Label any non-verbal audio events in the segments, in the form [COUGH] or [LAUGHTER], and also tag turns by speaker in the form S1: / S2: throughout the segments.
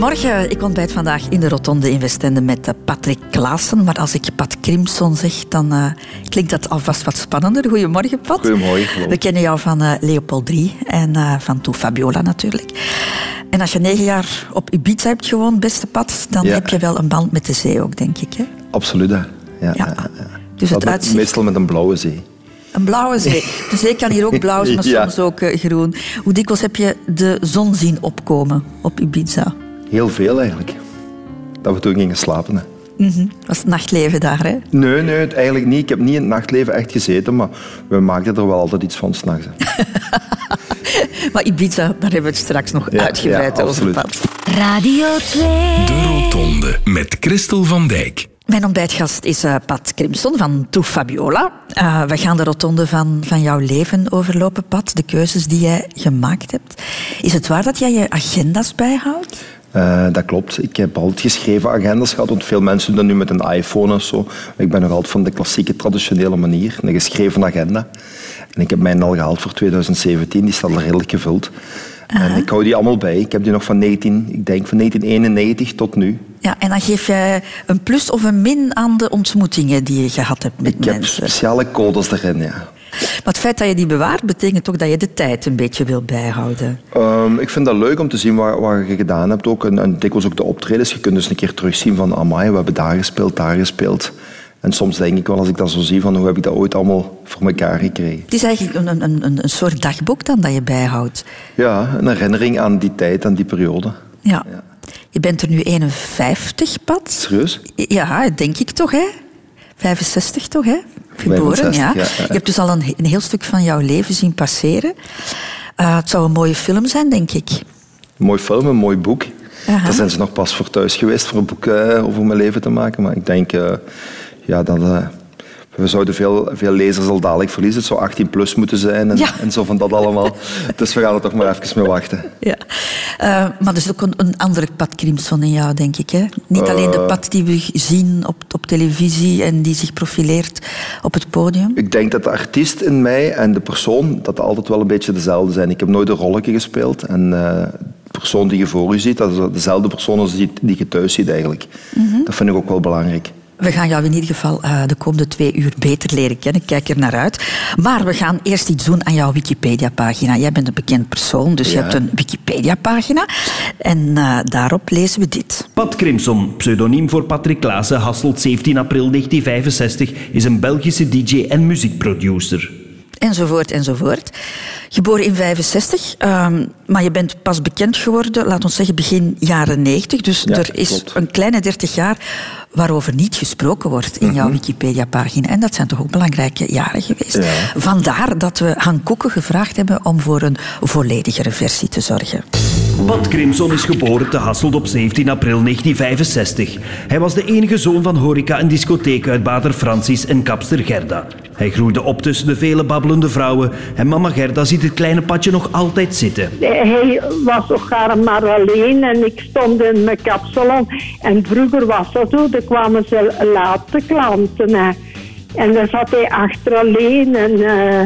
S1: Goedemorgen, ik ontbijt vandaag in de Rotonde in Westende met eh, Patrick Klaassen. Maar als ik Pat Crimson zeg, dan uh, klinkt dat alvast wat spannender. Goedemorgen, Pat.
S2: Goedemorgen.
S1: We kennen jou van uh, Leopold 3 en uh, van Toe Fabiola natuurlijk. En als je negen jaar op Ibiza hebt gewoond, beste Pat, dan ja. heb je wel een band met de zee ook, denk ik. Hè?
S2: Absoluut, ja. ja, ja.
S1: Dus het uitzicht...
S2: Meestal met een blauwe zee.
S1: Een blauwe zee. De zee kan hier ook blauw zijn, [LAUGHS] maar ja. soms ook groen. Hoe dikwijls heb je de zon zien opkomen op Ibiza?
S2: Heel veel eigenlijk. Dat we toen gingen slapen. Hè.
S1: Mm -hmm. Was het nachtleven daar, hè?
S2: Nee, nee, eigenlijk niet. Ik heb niet in het nachtleven echt gezeten, maar we maakten er wel altijd iets van s'nachts. [LAUGHS]
S1: maar Ibiza, daar hebben we het straks nog ja, uitgebreid
S2: ja,
S1: over gehad.
S3: Radio 2.
S4: De Rotonde met Christel van Dijk.
S1: Mijn ontbijtgast is uh, Pat Crimson van Toe Fabiola. Uh, we gaan de rotonde van, van jouw leven overlopen, Pat. De keuzes die jij gemaakt hebt. Is het waar dat jij je agenda's bijhoudt?
S2: Uh, dat klopt. Ik heb altijd geschreven agendas gehad, want veel mensen doen dat nu met een iPhone of zo. Maar ik ben nog altijd van de klassieke, traditionele manier. Een geschreven agenda. En ik heb mijn al gehaald voor 2017. Die staat al redelijk gevuld. En ik hou die allemaal bij. Ik heb die nog van 19, ik denk van 1991 tot nu.
S1: Ja, en dan geef jij een plus of een min aan de ontmoetingen die je gehad hebt met
S2: ik
S1: mensen.
S2: Ik heb speciale codes erin, ja.
S1: Maar het feit dat je die bewaart, betekent ook dat je de tijd een beetje wil bijhouden.
S2: Um, ik vind dat leuk om te zien wat, wat je gedaan hebt. Ook. En, en dikwijls ook de optredens. Je kunt dus een keer terugzien van, amai, we hebben daar gespeeld, daar gespeeld. En soms denk ik wel, als ik dat zo zie, van hoe heb ik dat ooit allemaal voor elkaar gekregen.
S1: Het is eigenlijk een, een, een, een soort dagboek dan dat je bijhoudt.
S2: Ja, een herinnering aan die tijd, aan die periode.
S1: Ja. ja. Je bent er nu 51, Pat.
S2: Serieus?
S1: Ja, denk ik toch, hè? 65 toch, hè? Geboren,
S2: 65,
S1: ja. Je hebt dus al een, een heel stuk van jouw leven zien passeren. Uh, het zou een mooie film zijn, denk ik.
S2: Een mooi film, een mooi boek.
S1: Aha.
S2: Daar zijn ze nog pas voor thuis geweest voor een boek uh, over mijn leven te maken. Maar ik denk uh, ja, dat we zouden veel, veel lezers al dadelijk verliezen. Het zou 18 plus moeten zijn en,
S1: Ja. [LAUGHS]
S2: en zo van dat allemaal. dus we gaan er toch maar even mee wachten.
S1: Ja. Uh, maar er is ook een, een andere Pat Crimson in jou, denk ik. Hè? Niet alleen de Pat die we zien op, op televisie en die zich profileert op het podium.
S2: Ik denk dat de artiest in mij en de persoon dat altijd wel een beetje dezelfde zijn. Ik heb nooit een rolletje gespeeld. En uh, de persoon die je voor je ziet, dat is dezelfde persoon als die, die je thuis ziet eigenlijk.
S1: Mhm.
S2: Mm -hmm. Dat vind ik ook wel belangrijk.
S1: We gaan jou in ieder geval uh, de komende twee uur beter leren kennen. Kijk er naar uit. Maar we gaan eerst iets doen aan jouw Wikipedia-pagina. Jij bent een bekend persoon, dus ja. je hebt een Wikipedia-pagina. En uh, daarop lezen we dit.
S5: Pat Crimson, pseudoniem voor Patrick Klaassen, Hasselt 17 april 1965, is een Belgische DJ en muziekproducer.
S1: Enzovoort, enzovoort. Geboren in 65, um, maar je bent pas bekend geworden, laat ons zeggen, begin jaren 90. Dus
S2: Ja,
S1: er is
S2: klopt.
S1: een kleine 30 jaar waarover niet gesproken wordt in jouw Wikipedia-pagina. En dat zijn toch ook belangrijke jaren geweest.
S2: Ja.
S1: Vandaar dat we Han Koeken gevraagd hebben om voor een volledigere versie te zorgen.
S5: Pat Crimson is geboren te Hasselt op 17 april 1965. Hij was de enige zoon van horeca- en discotheekuitbater Francis en kapster Gerda. Hij groeide op tussen de vele babbelende vrouwen en mama Gerda ziet het kleine patje nog altijd zitten.
S6: Hij was toch maar alleen en ik stond in mijn kapsalon. En vroeger was dat zo, er kwamen ze laat klanten. En dan zat hij achter alleen en uh,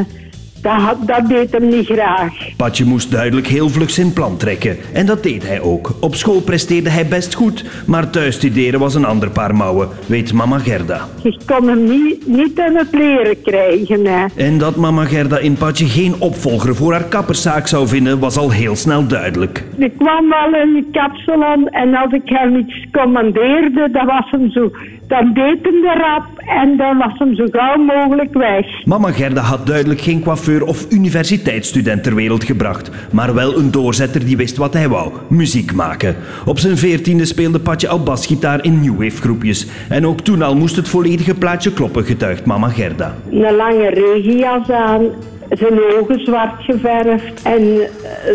S6: dat, had, dat deed hem niet graag.
S5: Patje moest duidelijk heel vlug zijn plan trekken. En dat deed hij ook. Op school presteerde hij best goed, maar thuis studeren was een ander paar mouwen, weet mama Gerda.
S6: Ik kon hem niet, niet aan het leren krijgen. Hè.
S5: En dat mama Gerda in Patje geen opvolger voor haar kapperszaak zou vinden, was al heel snel duidelijk.
S6: Ik kwam wel in de kapsalon en als ik hem iets commandeerde, dan was hem zo... Dan deed hem de rap en dan was hem zo gauw mogelijk weg.
S5: Mama Gerda had duidelijk geen coiffeur of universiteitsstudent ter wereld gebracht, maar wel een doorzetter die wist wat hij wou: muziek maken. Op zijn veertiende speelde Patje al basgitaar in new wave groepjes. En ook toen al moest het volledige plaatje kloppen, getuigt mama Gerda.
S6: Een lange regenjas aan, zijn ogen zwart geverfd en eh,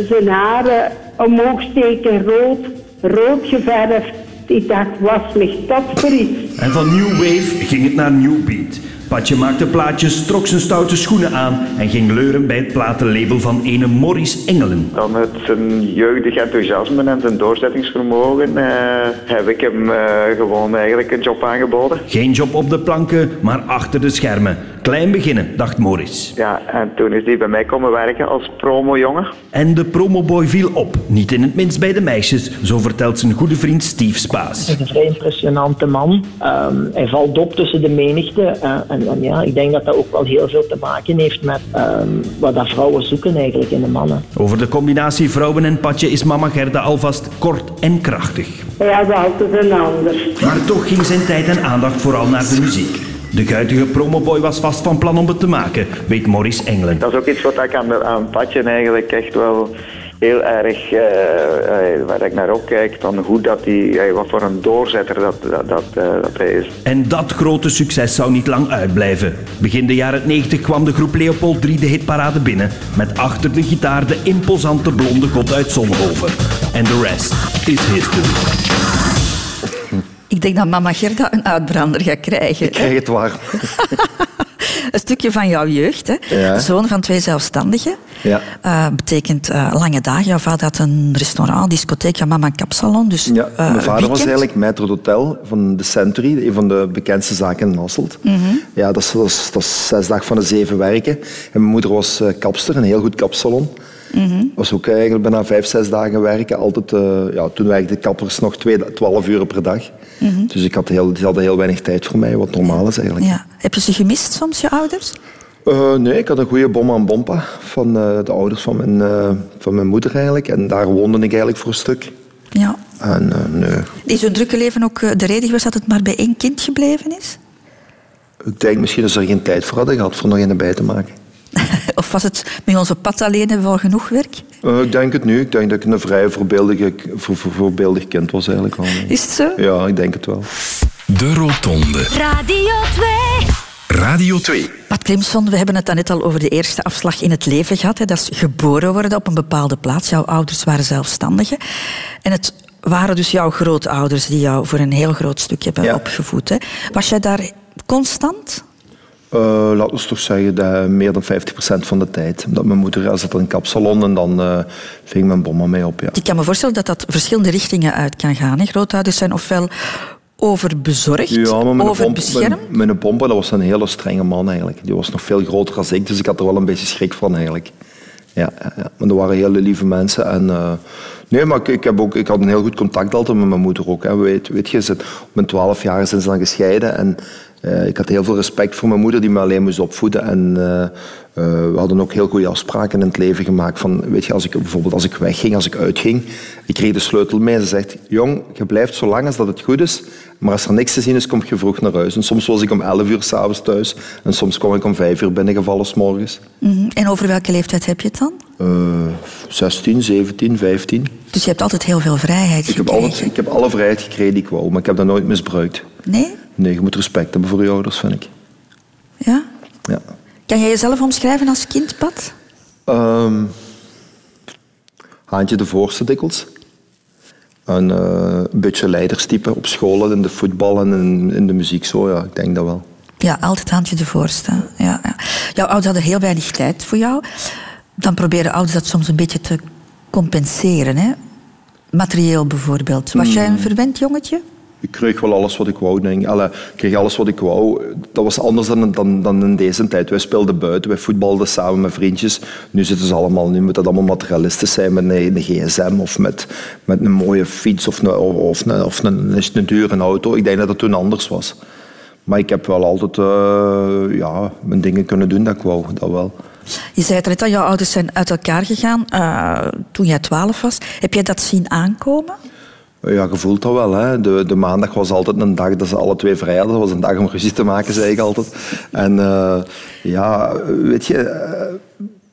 S6: zijn haren omhoog steken rood, rood geverfd. Ik dacht, was mich dat voor iets?
S5: En van new wave ging het naar new beat. Patje maakte plaatjes, trok zijn stoute schoenen aan en ging leuren bij het platenlabel van ene Maurice Engelen.
S3: Dan met zijn jeugdig enthousiasme en zijn doorzettingsvermogen eh, heb ik hem eh, gewoon eigenlijk een job aangeboden.
S5: Geen job op de planken, maar achter de schermen. Klein beginnen, dacht Maurice.
S3: Ja, en toen is hij bij mij komen werken als promojongen.
S5: En de promoboy viel op, niet in het minst bij de meisjes, zo vertelt zijn goede vriend Steve Spaas.
S7: Is een vrij impressionante man. Ehm, hij valt op tussen de menigte. en, en ja, ik denk dat dat ook wel heel veel te maken heeft met ehm, wat dat vrouwen zoeken eigenlijk in de mannen.
S5: Over de combinatie vrouwen en Patje is mama Gerda alvast kort en krachtig.
S6: Hij had altijd een ander.
S5: Maar toch ging zijn tijd en aandacht vooral naar de muziek. De guitige promoboy was vast van plan om het te maken, weet Maurice Engelen.
S3: Dat is ook iets wat ik aan, aan Patje eigenlijk echt wel heel erg, eh, eh, waar ik naar opkijk, van hoe dat hij, eh, wat voor een doorzetter dat, dat, dat, dat hij is.
S5: En dat grote succes zou niet lang uitblijven. Begin de jaren 90 kwam de groep Leopold 3 de hitparade binnen. Met achter de gitaar de imposante blonde god uit Zonhoven. En de rest is history.
S1: Ik denk dat mama Gerda een uitbrander gaat krijgen.
S2: Ik krijg het warm. [LAUGHS]
S1: Een stukje van jouw jeugd. Hè?
S2: Ja.
S1: Zoon van twee zelfstandigen.
S2: Ja.
S1: Eh, betekent eh, lange dagen. Jouw vader had een restaurant, discotheek, jouw mama een kapsalon. Dus,
S2: Ja,
S1: eh,
S2: mijn vader was eigenlijk maître d'hôtel van de Century, een van de bekendste zaken in Hasselt.
S1: Mhm.
S2: Ja, dat is, dat, is, dat is zes dagen van de zeven werken. En mijn moeder was kapster, een heel goed kapsalon.
S1: Mhm.
S2: Was ook eigenlijk bijna vijf, zes dagen werken. Altijd, eh, ja, toen werkten de kappers nog twee, twaalf uur per dag. Dus ik had heel, die hadden heel weinig tijd voor mij, wat normaal is eigenlijk.
S1: Mhm. Ja. Heb je ze gemist soms, je ouders?
S2: Eh, nee, ik had een goede bom aan bompa van eh, de ouders van mijn, van mijn moeder eigenlijk. En daar woonde ik eigenlijk voor een stuk.
S1: Ja.
S2: En nee,
S1: Is hun drukke leven ook de reden geweest dat het maar bij één kind gebleven is?
S2: ik denk misschien dat ze er geen tijd voor hadden gehad voor nog een bij te maken. [LAUGHS]
S1: of was het met onze pad alleen hebben we al genoeg werk?
S2: Eh, ik denk het nu. Ik denk dat ik een vrij voorbeeldige, voor, voor- voorbeeldig kind was eigenlijk al.
S1: Is het zo?
S2: Ja, ik denk het wel.
S4: De Rotonde.
S8: Radio 2.
S4: Radio 2.
S1: Pat Clemson, we hebben het net al over de eerste afslag in het leven gehad. Hè. Dat is geboren worden op een bepaalde plaats. Jouw ouders waren zelfstandigen. En het waren dus jouw grootouders die jou voor een heel groot stuk hebben
S2: Ja.
S1: opgevoed. Hè. Was jij daar constant?
S2: Eh laten we toch zeggen dat meer dan 50% van de tijd. Omdat mijn moeder zat in een kapsalon en dan eh, ving mijn bomma mee op. Ja.
S1: Ik kan me voorstellen dat dat verschillende richtingen uit kan gaan. Hè. Grootouders zijn ofwel overbezorgd,
S2: Ja, maar
S1: overbeschermd.
S2: mijn, mijn pompa, dat was een hele strenge man eigenlijk. Die was nog veel groter dan ik, dus ik had er wel een beetje schrik van eigenlijk. Ja, ja, maar dat waren hele lieve mensen. En, eh, nee, maar ik, ik, heb ook, ik had een heel goed contact altijd met mijn moeder ook. Hè. Weet, weet je, ze, op mijn twaalf jaar zijn ze dan gescheiden. En eh, ik had heel veel respect voor mijn moeder, die me alleen moest opvoeden. En eh, eh, we hadden ook heel goede afspraken in het leven gemaakt. Van, weet je, als ik, bijvoorbeeld als ik wegging, als ik uitging, ik kreeg de sleutel mee. Ze zegt, jong, je blijft zo lang als dat het goed is. Maar als er niks te zien is, kom je vroeg naar huis. En soms was ik om 11 uur s'avonds thuis. En soms kwam ik om 5 uur binnengevallen s morgens.
S1: Mhm. En over welke leeftijd heb je het dan?
S2: Eh 16, 17, 15.
S1: Dus je hebt altijd heel veel vrijheid
S2: Ik heb, altijd, ik heb alle vrijheid gekregen die ik wou, maar ik heb dat nooit misbruikt.
S1: Nee?
S2: Nee, je moet respect hebben voor je ouders, vind ik.
S1: Ja?
S2: Ja.
S1: Kan jij jezelf omschrijven als kind, Pat?
S2: Ehm, Haantje de voorste dikwijls. Een, eh, beetje leiderstype op school, in de voetbal en in, in de muziek. Zo, ja, ik denk dat wel.
S1: Ja, altijd handje de voorste. Ja, ja. Jouw ouders hadden heel weinig tijd voor jou. Dan proberen ouders dat soms een beetje te compenseren. Hè? Materieel bijvoorbeeld. Was jij een verwend jongetje?
S2: Ik kreeg wel alles wat ik wou. Denk. ik. Kreeg alles wat ik wou. Dat was anders dan, dan, dan in deze tijd. Wij speelden buiten, wij voetbalden samen met vriendjes. Nu zitten ze allemaal, nu moet dat allemaal materialistisch zijn met een, gsm of met, met een mooie fiets of een, of of een, een dure auto. Ik denk dat dat toen anders was. Maar ik heb wel altijd eh, ja, mijn dingen kunnen doen dat ik wou, dat wel.
S1: Je zei het net al, jouw ouders zijn uit elkaar gegaan eh, toen jij twaalf was. Heb jij dat zien aankomen?
S2: Ja, je voelt dat wel. Hè. De, de maandag was altijd een dag dat ze alle twee vrij hadden. Dat was een dag om ruzie te maken, zei ik altijd. En eh, ja, weet je... eh,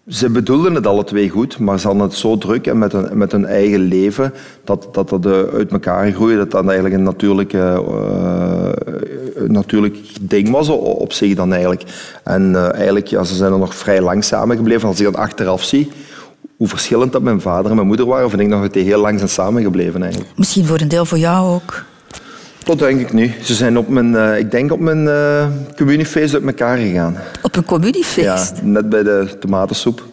S2: ze bedoelden het alle twee goed, maar ze hadden het zo druk en met hun, met hun eigen leven dat dat, dat eh, uit elkaar groeide. Dat dat eigenlijk een natuurlijk, natuurlijk ding was op zich dan eigenlijk. En eigenlijk, ja, ze zijn er nog vrij lang samengebleven. En Als ik dat achteraf zie, hoe verschillend dat mijn vader en mijn moeder waren, vind ik nog dat die heel lang zijn samengebleven eigenlijk.
S1: Misschien voor een deel voor jou ook.
S2: Dat denk ik niet. Ze zijn op mijn, eh, ik denk op mijn eh communiefeest uit elkaar gegaan.
S1: Op een communiefeest.
S2: Ja, net bij de tomatensoep.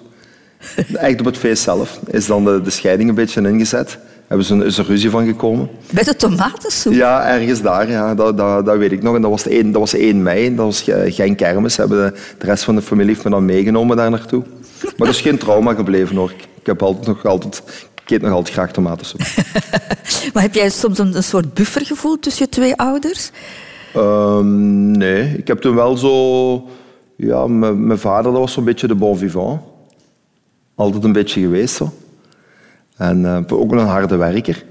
S2: [LAUGHS] Echt op het feest zelf is dan de, de scheiding een beetje ingezet. Hebben ze een, is er ruzie van gekomen.
S1: Bij de tomatensoep.
S2: Ja, ergens daar. Ja, dat, dat, dat weet ik nog. En dat was, 1, dat was 1 mei. Dat was eh, geen kermis. Hebben de, de rest van de familie heeft me dan meegenomen daar naartoe. Maar dat is geen trauma gebleven hoor. Ik heb altijd nog altijd... Ik eet nog altijd graag tomatensoep. [LAUGHS]
S1: Maar heb jij soms een, een soort buffer gevoeld tussen je twee ouders?
S2: Ehm, nee, ik heb toen wel zo... Ja, mijn vader dat was zo'n beetje de bon vivant. Altijd een beetje geweest zo. En eh, ook een harde werker.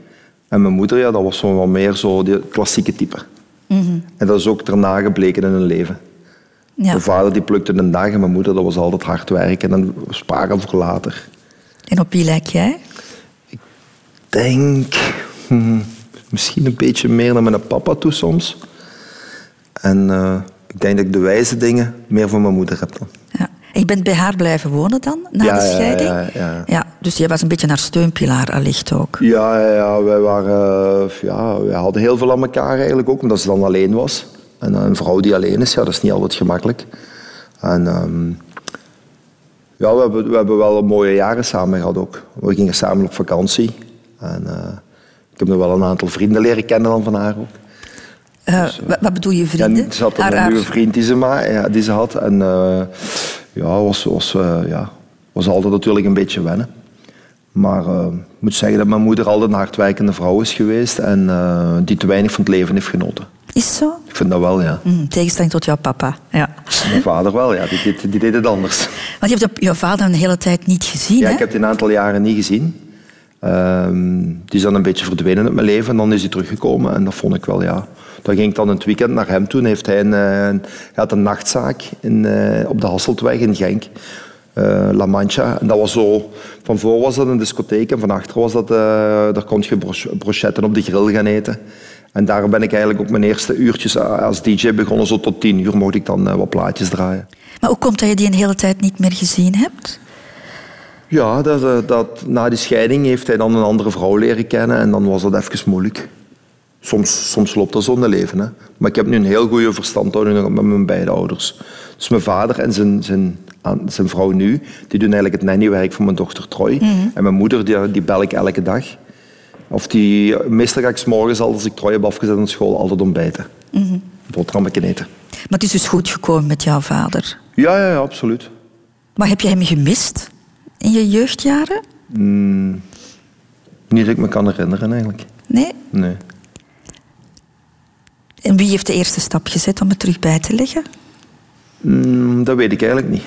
S2: En mijn moeder, ja, dat was zo wat meer zo die klassieke type. En dat is ook daarna gebleken in hun leven.
S1: Ja.
S2: Mijn vader die plukte een dag en mijn moeder dat was altijd hard werken en sparen voor later.
S1: En op wie lijk jij?
S2: denk hmm, misschien een beetje meer naar mijn papa toe soms. En eh, ik denk dat ik de wijze dingen meer van mijn moeder heb dan.
S1: Ja. En je bent bij haar blijven wonen dan, na
S2: Ja,
S1: de
S2: ja,
S1: scheiding?
S2: ja, ja.
S1: dus jij was een beetje haar steunpilaar allicht ook.
S2: Ja, ja, ja, wij, waren, eh, ja, wij hadden heel veel aan elkaar eigenlijk ook, omdat ze dan alleen was. En een vrouw die alleen is, ja, dat is niet altijd gemakkelijk. En ehm, ja, we hebben, we hebben wel mooie jaren samen gehad ook. We gingen samen op vakantie. En eh, ik heb nog wel een aantal vrienden leren kennen dan van haar ook.
S1: Eh, wa- wat bedoel je, vrienden?
S2: Ze had een nieuwe vriend die ze, ma ja, die ze had. En eh, ja, was, was, eh, ja, was altijd natuurlijk een beetje wennen. Maar eh, ik moet zeggen dat mijn moeder altijd een hardwerkende vrouw is geweest en eh, die te weinig van het leven heeft genoten.
S1: Is het zo?
S2: Ik vind dat wel, ja.
S1: Hm, tegenstelling tot jouw papa. Ja.
S2: Mijn vader wel, ja. Die, deed- die deed het anders.
S1: Want je hebt jouw vader een hele tijd niet gezien,
S2: Ja,
S1: hè?
S2: ik heb die een aantal jaren niet gezien. Ehm, die is dan een beetje verdwenen uit mijn leven en dan is hij teruggekomen. En dat vond ik wel, ja. Dan ging ik dan het weekend naar hem toe. En heeft hij, een, eh, een- had een nachtzaak in, eh, op de Hasseltweg in Genk. Eh, La Mancha. En dat was zo... Van voor was dat een discotheek en van achter was dat... daar kon je broch- brochetten op de grill gaan eten. En daar ben ik eigenlijk ook mijn eerste uurtjes als DJ begonnen. Zo tot tien uur mocht ik dan eh, wat plaatjes draaien.
S1: Maar hoe komt dat je die een hele tijd niet meer gezien hebt?
S2: Ja, dat, eh, dat, na die scheiding heeft hij dan een andere vrouw leren kennen en dan was dat even moeilijk. Soms, soms loopt dat zo in het leven. Hè. Maar ik heb nu een heel goede verstandhouding met mijn beide ouders. Dus mijn vader en zijn, zijn, zijn vrouw nu, die doen eigenlijk het nannywerk voor mijn dochter Troy. En mijn moeder, die, die bel ik elke dag. Of die, meestal ga ik 's morgens al, als ik Troy heb afgezet aan school, altijd ontbijten. Mm Boterhammetje eten.
S1: Maar het is dus goed gekomen met jouw vader.
S2: Ja, ja, ja, absoluut.
S1: Maar heb je hem gemist in je jeugdjaren?
S2: Niet dat ik me kan herinneren eigenlijk.
S1: Nee?
S2: Nee.
S1: En wie heeft de eerste stap gezet om het terug bij te leggen?
S2: Mm, dat weet ik eigenlijk niet.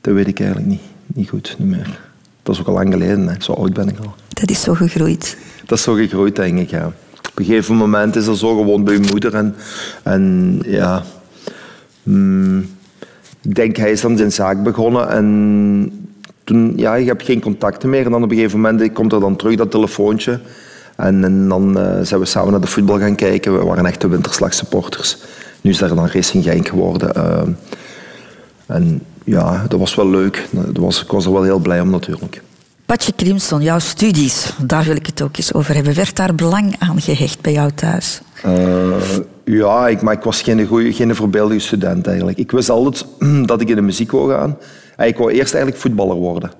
S2: Dat weet ik eigenlijk niet. Niet goed, niet meer. Dat is ook al lang geleden, hè. zo oud ben ik al.
S1: Dat is zo gegroeid.
S2: Dat is zo gegroeid, denk ik. Op een gegeven moment is dat zo gewoon bij je moeder. En, en ja... mm, ik denk, hij is dan zijn zaak begonnen en toen, ja, je hebt geen contacten meer. En dan op een gegeven moment komt er dan terug dat telefoontje. En, en dan eh, zijn we samen naar de voetbal gaan kijken. We waren echte winterslagsupporters. Nu is daar dan Racing Genk geworden. eh. en ja, dat was wel leuk. Dat was, ik was er wel heel blij om natuurlijk.
S1: Patje Crimson, jouw studies, daar wil ik het ook eens over hebben. Werd daar belang aan gehecht bij jou thuis?
S2: Eh, ja, ik, maar ik was geen, goeie, geen voorbeeldige student eigenlijk. Ik wist altijd [CLEARS THROAT] dat ik in de muziek wou gaan. En ik wou eerst eigenlijk voetballer worden.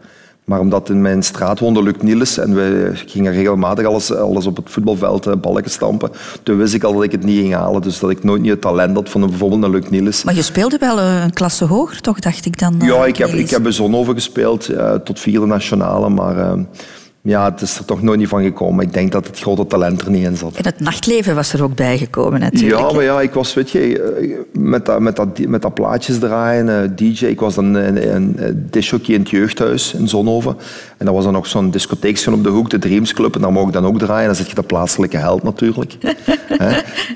S2: Maar omdat in mijn straat woonde Luc Niels en we gingen regelmatig alles, alles op het voetbalveld eh, balken stampen, toen wist ik al dat ik het niet ging halen. Dus dat ik nooit niet het talent had van een- bijvoorbeeld een Luc Niels.
S1: Maar je speelde wel eh, een klasse hoger, toch, dacht ik dan? eh,
S2: Ja, ik heb, ik heb bij Zonhoven gespeeld eh, tot vierde nationale, maar eh, ja, het is er toch nooit niet van gekomen. Ik denk dat het grote talent er niet in zat.
S1: En het nachtleven was er ook bijgekomen, natuurlijk.
S2: Ja, maar ja, ik was, weet je, eh, met dat, met dat, met dat plaatjes draaien, eh, DJ. Ik was dan een, een, discjockey in het jeugdhuis in Zonhoven. En dat was dan nog zo'n discotheekje op de hoek, de Dreams Club. En daar mocht ik dan ook draaien. Dan zit je de plaatselijke held natuurlijk. [LAUGHS]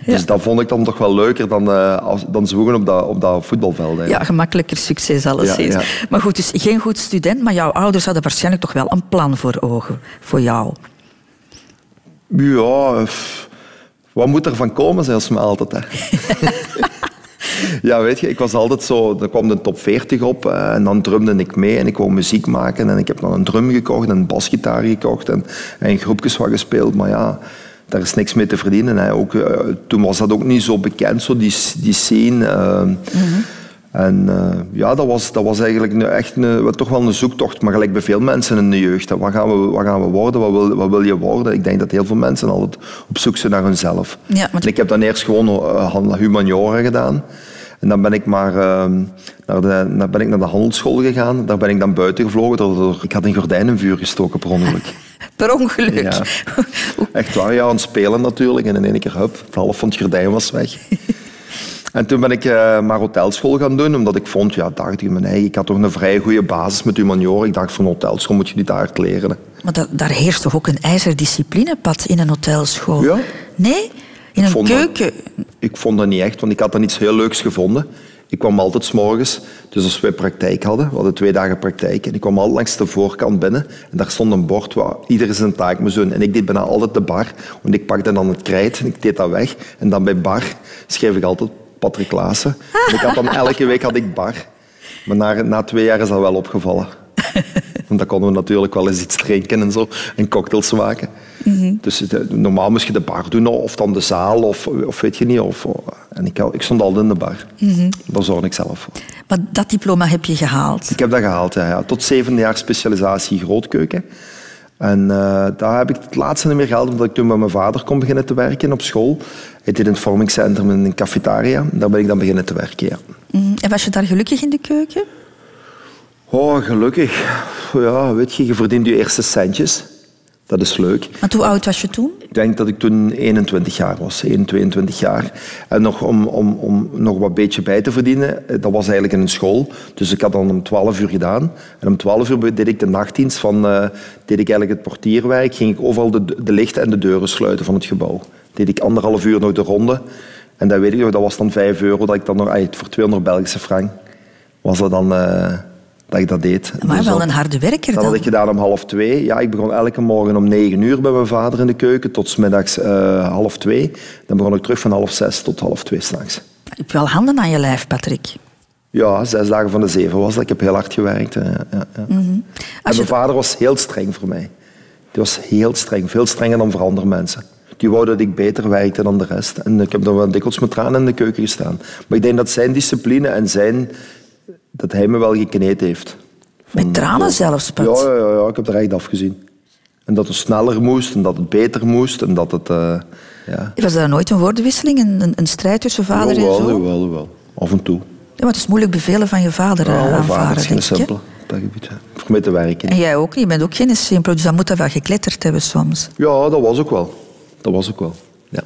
S2: Dus dat vond ik dan toch wel leuker dan, eh, als, dan zwoegen op dat, op dat voetbalveld.
S1: Ja, gemakkelijker succes alleszins.
S2: Ja, ja.
S1: Maar goed, dus geen goed student, maar jouw ouders hadden waarschijnlijk toch wel een plan voor ogen, voor jou.
S2: Ja, wat moet er van komen, zelfs me altijd. Hè. [LAUGHS] ja, weet je, ik was altijd zo... Er kwam de top 40 op eh, en dan drumde ik mee en ik wou muziek maken. En ik heb dan een drum gekocht en een basgitaar gekocht en, en groepjes wat gespeeld. Maar ja, daar is niks mee te verdienen. Hè. Ook, eh, toen was dat ook niet zo bekend, zo die, die scene. eh. En eh, ja, dat was, dat was eigenlijk een, echt een, wat toch wel een zoektocht. Maar gelijk bij veel mensen in de jeugd. Wat gaan we, wat gaan we worden? Wat wil, wat wil je worden? Ik denk dat heel veel mensen altijd op zoek zijn naar hunzelf.
S1: Ja, want-
S2: ik heb dan eerst gewoon uh, humaniora gedaan. En dan ben ik maar eh, naar, de, naar, ben ik naar de handelsschool gegaan. Daar ben ik dan buiten gevlogen. door- ik had een gordijn in vuur gestoken per ongeluk. [LAUGHS]
S1: Per ongeluk.
S2: Ja. [LAUGHS] Echt waar, ja, aan het spelen natuurlijk. En in één keer, hup, helft van het gordijn was weg. En toen ben ik eh, maar hotelschool gaan doen, omdat ik vond, ja, dacht ik mijn eigen, ik had toch een vrij goede basis met humaniora. Ik dacht, van hotelschool moet je niet hard leren.
S1: Maar da- daar heerst toch ook een ijzerdisciplinepad in een hotelschool?
S2: Ja.
S1: Nee? In een
S2: dat-
S1: keuken?
S2: Ik vond dat niet echt, want ik had dan iets heel leuks gevonden. Ik kwam altijd 's morgens, dus als wij praktijk hadden, we hadden twee dagen praktijk, en ik kwam altijd langs de voorkant binnen en daar stond een bord waar ieder zijn taak moest doen. En ik deed bijna altijd de bar, want ik pakte dan het krijt en ik deed dat weg. En dan bij bar schreef ik altijd Patrick Klaassen. En ik had dan elke week had ik bar. Maar na, na twee jaar is dat wel opgevallen. Want dan konden we natuurlijk wel eens iets drinken en zo, en cocktails maken. Dus de- normaal moest je de bar doen, of dan de zaal, of, of weet je niet. Of, en ik, ik stond altijd in de bar. Daar zorgde ik zelf voor.
S1: Maar dat diploma heb je gehaald.
S2: Ik heb dat gehaald, ja, ja. tot zevende jaar specialisatie grootkeuken. En eh, daar heb ik het laatste niet meer gehaald, omdat ik toen met mijn vader kon beginnen te werken op school. Deed in het vormingscentrum in een cafetaria. Daar ben ik dan beginnen te werken, ja.
S1: Mhm. En was je daar gelukkig in de keuken?
S2: Oh, gelukkig. Ja, weet je, je verdient je eerste centjes. Dat is leuk.
S1: Want hoe oud was je toen?
S2: Ik denk dat ik toen 21 jaar was, 1, 22 jaar. En nog om, om, om nog wat beetje bij te verdienen, eh, dat was eigenlijk in een school. Dus ik had dan om 12 uur gedaan. En om 12 uur deed ik de nachtdienst van, eh, deed ik eigenlijk het portierwerk. Ging ik overal de, de lichten en de deuren sluiten van het gebouw. Deed ik anderhalf uur nog de ronde. En dat weet ik nog, dat was dan 5 euro dat ik dan nog, voor 200 Belgische frank, was dat dan eh, dat ik dat deed.
S1: Maar
S2: Dus
S1: wel
S2: dat-
S1: een harde werker
S2: dat had
S1: dan.
S2: ik gedaan om half twee. Ja, ik begon elke morgen om negen uur bij mijn vader in de keuken tot middags eh, half twee. Dan begon ik terug van half zes tot half twee s'nachts.
S1: Je hebt wel handen aan je lijf, Patrick.
S2: Ja, zes dagen van de zeven was dat. Ik heb heel hard gewerkt. eh, Ja, ja, ja. En mijn vader was heel streng voor mij. Die was heel streng, veel strenger dan voor andere mensen. Die wou dat ik beter werkte dan de rest. En ik heb dan wel dikwijls met tranen in de keuken gestaan. Maar ik denk dat zijn discipline en zijn... dat hij me wel gekneed heeft.
S1: Met tranen zelfs, Pat.
S2: Ja, ja, ja, ja, ik heb er echt afgezien. En dat het sneller moest en dat het beter moest en dat het... eh, ja.
S1: Was daar nooit een woordenwisseling, een, een, een strijd tussen vader
S2: jawel,
S1: en zoon?
S2: jawel, jawel. Af en toe.
S1: Ja, maar het is moeilijk bevelen van je vader eh,
S2: Ja, mijn vader
S1: aanvaren,
S2: is geen Dat gebied, hè. Voor mij te werken.
S1: En jij ook niet. Je bent ook geen simpel, dus dan moet dat wel gekletterd hebben soms.
S2: Ja, dat was ook wel. Dat was ook wel. Ja.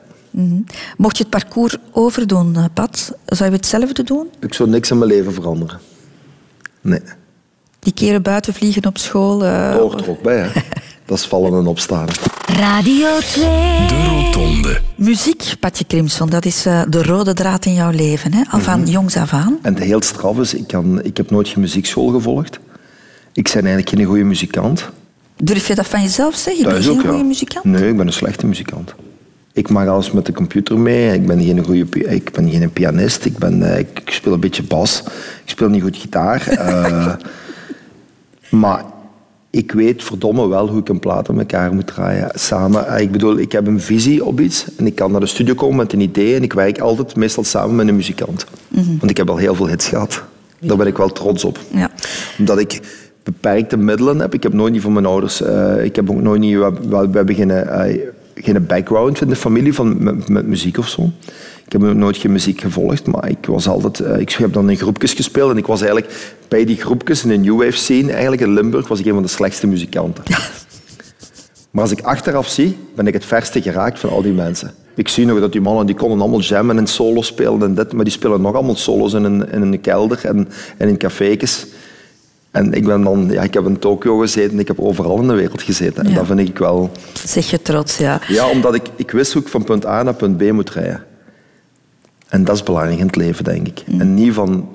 S1: Mocht je het parcours overdoen, eh, Pat, zou je hetzelfde doen?
S2: Ik zou niks in mijn leven veranderen. Nee.
S1: Die keren buiten vliegen op school? eh,
S2: Dat hoort er ook bij, hè. [LAUGHS] Dat is vallen en opstaan.
S8: Radio 2.
S4: De Rotonde.
S1: Muziek, Patje Crimson, dat is eh, de rode draad in jouw leven. Hè? Al
S2: Mhm.
S1: van jongs af aan.
S2: En het heel straf is, ik, kan, ik heb nooit geen muziekschool gevolgd. Ik ben eigenlijk geen goede muzikant.
S1: Durf je dat van jezelf zeggen? Je bent geen
S2: ja.
S1: goede muzikant?
S2: Nee, ik ben een slechte muzikant. Ik maak alles met de computer mee. Ik ben geen, goede, ik ben geen pianist. Ik, ben, eh, ik, ik speel een beetje bas. Ik speel niet goed gitaar. [LAUGHS] Eh, maar ik weet verdomme wel hoe ik een plaat in elkaar moet draaien. Samen. Eh, Ik bedoel, ik heb een visie op iets. En ik kan naar de studio komen met een idee. En ik werk altijd meestal samen met een muzikant. Want ik heb al heel veel hits gehad. Daar ben ik wel trots op
S1: Ja.
S2: omdat ik beperkte middelen heb. Ik heb nooit niet van mijn ouders... ik heb ook nooit niet... We, we, eh, geen background in de familie van, met, met muziek of zo. Ik heb nooit geen muziek gevolgd, maar ik was altijd... eh, ik heb dan in groepjes gespeeld en ik was eigenlijk bij die groepjes in de New Wave scene, eigenlijk in Limburg, was ik een van de slechtste muzikanten. [LAUGHS] Maar als ik achteraf zie, ben ik het verste geraakt van al die mensen. Ik zie nog dat die mannen die konden allemaal jammen en solo spelen en dit, maar die spelen nog allemaal solos in een, in een kelder en, en in café's. En ik, ben dan, ja, ik heb in Tokio gezeten, ik heb overal in de wereld gezeten. En
S1: Ja.
S2: dat vind ik wel...
S1: Zeg je trots, ja.
S2: Ja, omdat ik, ik wist hoe ik van punt A naar punt B moet rijden. En dat is belangrijk in het leven, denk ik. En niet van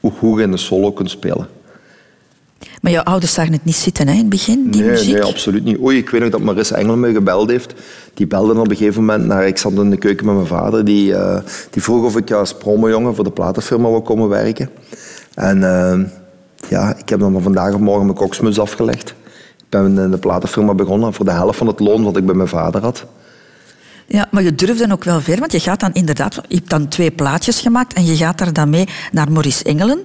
S2: hoe je in de solo kunt spelen.
S1: Maar jouw ouders zagen het niet zitten hè, in het begin, die
S2: nee,
S1: muziek?
S2: nee, absoluut niet. Oei, ik weet nog dat Maris Engel me gebeld heeft. Die belde op een gegeven moment naar... Ik zat in de keuken met mijn vader. Die, eh, die vroeg of ik als promojongen voor de platenfirma wou komen werken. En eh, ja, ik heb dan vandaag of morgen mijn koksmuts afgelegd. Ik ben in de platenfirma begonnen voor de helft van het loon wat ik bij mijn vader had.
S1: Ja, maar je durft dan ook wel ver, want je gaat dan inderdaad... Je hebt dan twee plaatjes gemaakt en je gaat daar dan mee naar Maurice Engelen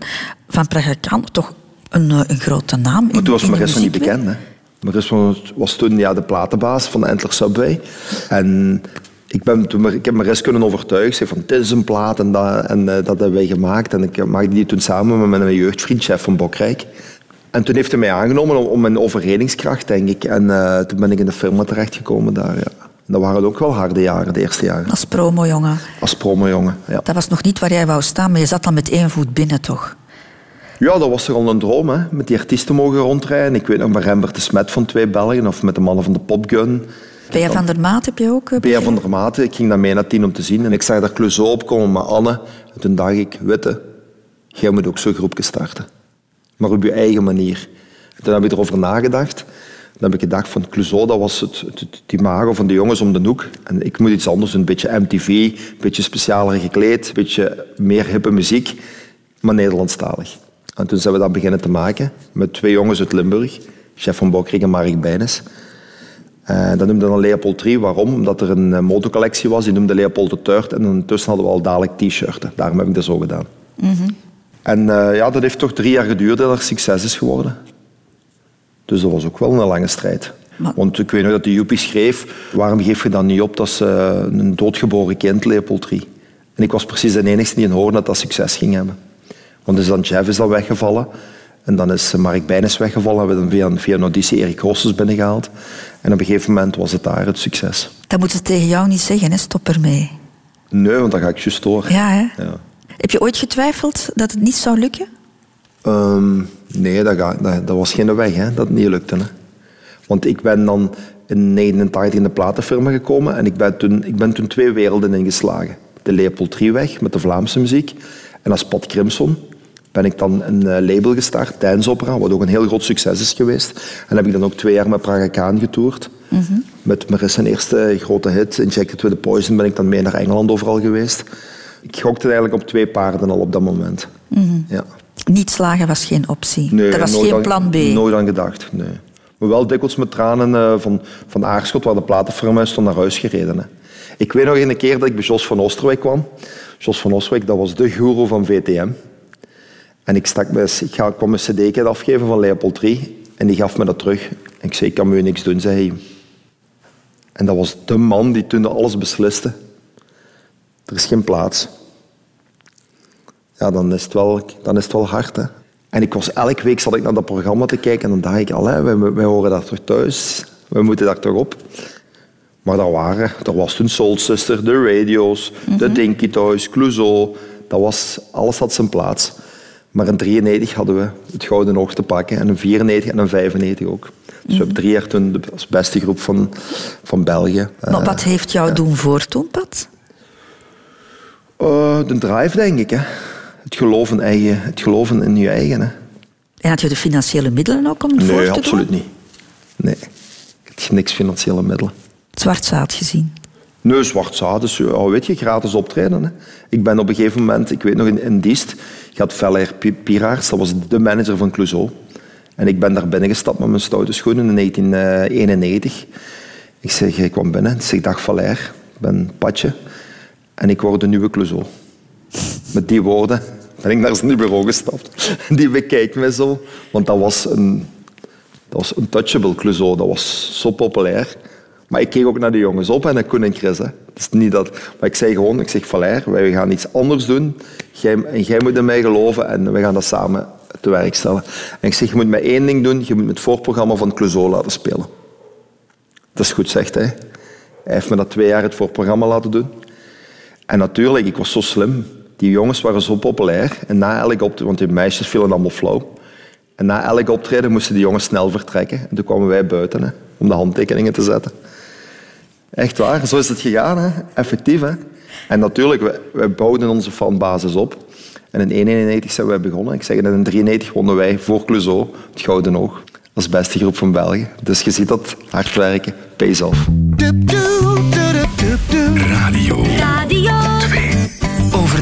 S1: van Praga Toch een, eh, een grote naam in,
S2: toen was
S1: in de
S2: Maris nog niet bekend. Hè. Maris was- was toen ja, de platenbaas van de Antler Subway. En ik, ben, toen, ik heb Maris kunnen overtuigen. Ze zei van, dit is een plaat en, dat, en eh, dat hebben wij gemaakt. En ik eh, maakte die toen samen met mijn jeugdvriend, chef van Bokrijk. En toen heeft hij mij aangenomen om, om mijn overredingskracht, denk ik. En eh, toen ben ik in de firma terechtgekomen daar, ja. Dat waren ook wel harde jaren, de eerste jaren.
S1: Als promojongen.
S2: Als promojongen, ja.
S1: Dat was nog niet waar jij wou staan, maar je zat dan met één voet binnen, toch?
S2: Ja, dat was toch al een droom, hè. Met die artiesten mogen rondrijden. Ik weet nog met Rembert de Smet van Twee Belgen of met de mannen van de Popgun.
S1: P.A. van der Maat heb je ook?
S2: Bea van der Maten, ik ging naar tien om te zien. En ik zag daar Clouseau opkomen met Anne. En toen dacht ik, witte, jij moet ook zo'n groepje starten. Maar op je eigen manier. En toen heb ik erover nagedacht. Dan heb ik gedacht van Clouseau, dat was het, het, het imago van de jongens om de hoek. En ik moet iets anders. Een beetje MTV, een beetje specialer gekleed, een beetje meer hippe muziek, maar Nederlandstalig. En toen zijn we dat beginnen te maken met twee jongens uit Limburg. Chef van Bokrik en Mark Bijnes. Eh, dat noemde dan Leopold 3. Waarom? Omdat er een eh, motocollectie was. Die noemde Leopold de Tuurt. En ondertussen hadden we al dadelijk t-shirten. Daarom heb ik dat zo gedaan. En eh, ja, dat heeft toch drie jaar geduurd dat er succes is geworden. Dus dat was ook wel een lange strijd.
S1: Maar-
S2: Want ik weet nog dat de Joepie schreef... Waarom geef je dan niet op dat ze een doodgeboren kind, Leopold 3? En ik was precies de enige die hoorde dat dat succes ging hebben. Want dus dan Jeff is dan weggevallen. En dan is Mark Bijnes weggevallen. Hebben we dan via, via een auditie Erik Rossens binnengehaald. En op een gegeven moment was het daar het succes.
S1: Dat moeten ze tegen jou niet zeggen, hè? stop ermee.
S2: Nee, want dan ga ik juist door.
S1: Ja, hè?
S2: Ja.
S1: Heb je ooit getwijfeld dat het niet zou lukken?
S2: Ehm, nee, dat, ga- dat, dat was geen weg, hè, dat het niet lukte. Hè. Want ik ben dan in 89 in de platenfirma gekomen en ik ben toen, ik ben toen twee werelden ingeslagen. De Leopold Trieweg met de Vlaamse muziek en als Pat Crimson ben ik dan een eh, label gestart, Dance Opera, wat ook een heel groot succes is geweest. En heb ik dan ook twee jaar met Praga Kaan getoerd. Met Marissa zijn eerste grote hit, Injected with the Poison, ben ik dan mee naar Engeland overal geweest. Ik gokte eigenlijk op twee paarden al op dat moment. Ja.
S1: Niet slagen was geen optie.
S2: Nee,
S1: er was geen
S2: aan-
S1: plan B.
S2: Nooit aan gedacht, nee. Maar wel dikwijls met tranen eh, van, van Aarschot, waar de platenfirma is, stond naar huis gereden. Hè. Ik weet nog een keer dat ik bij Jos van Oosterwijk kwam. Jos van Oosterwijk, dat was de guru van VTM. En ik, stak ik ga- ik kwam een cd afgeven van Leopold 3 en die gaf me dat terug. En ik zei, ik kan me niks doen, zei hij. En dat was de man die toen alles besliste. Er is geen plaats ja, dan is het wel, dan is het wel hard. Hè. En ik was, elke week zat ik naar dat programma te kijken en dan dacht ik al, hè, wij, wij horen daar toch thuis, wij moeten daar toch op. Maar dat waren, er was toen Soul Sister, de radio's, de Dinky Toys, Clouseau, dat was, alles had zijn plaats. Maar in 93 hadden we het Gouden Oog te pakken en in 94 en in 95 ook. Dus we hebben drie jaar toen de, als beste groep van, van België.
S1: Maar wat heeft jou doen voortdoen, Pat?
S2: Eh, de drive, denk ik. Hè. Het, geloven eigen, het geloven in je eigen. Hè.
S1: En had je de financiële middelen ook om het voor te
S2: Nee,
S1: doen?
S2: absoluut niet. Nee. Ik heb niks financiële middelen.
S1: Zwart zaad gezien.
S2: Nee, zwart zaad is, ja, weet je, gratis optreden. Hè. Ik ben op een gegeven moment, ik weet nog, in, in Diest, gaat Feller Piraars, dat was de manager van Clouseau. En ik ben daar binnengestapt met mijn stoute schoenen in 1991. Ik zeg, ik kwam binnen, ik zeg, dag Valer, ik ben Patje. En ik word de nieuwe Clouseau. Met die woorden ben ik naar zijn bureau gestapt. [LAUGHS] Die bekijkt mij zo, want dat was een, dat was een touchable Clouseau, dat was zo populair. Maar ik keek ook naar de jongens op en naar Koen en Chris. Hè. Is niet dat, maar ik zei gewoon, ik zeg, Valère, wij gaan iets anders doen. Jij, en jij moet in mij geloven en we gaan dat samen te werk stellen. En ik zeg, je moet maar één ding doen, je moet het voorprogramma van Clouseau laten spelen. Dat is goed, zegt hij. Hij heeft me dat twee jaar het voorprogramma laten doen. En natuurlijk, ik was zo slim. Die jongens waren zo populair. En na elk optreden, want die meisjes vielen allemaal flauw. En na elk optreden moesten die jongens snel vertrekken. En toen kwamen wij buiten hè, om de handtekeningen te zetten. Echt waar, zo is het gegaan. Hè. Effectief. Hè. En natuurlijk, wij, wij bouwden onze fanbasis op. En in 1991 zijn wij begonnen. Ik zeg, in 1993 wonnen wij voor Clouseau het Gouden Oog. Als beste groep van België. Dus je ziet dat hard werken pays off.
S4: Radio
S8: Radio
S4: 2.
S1: Over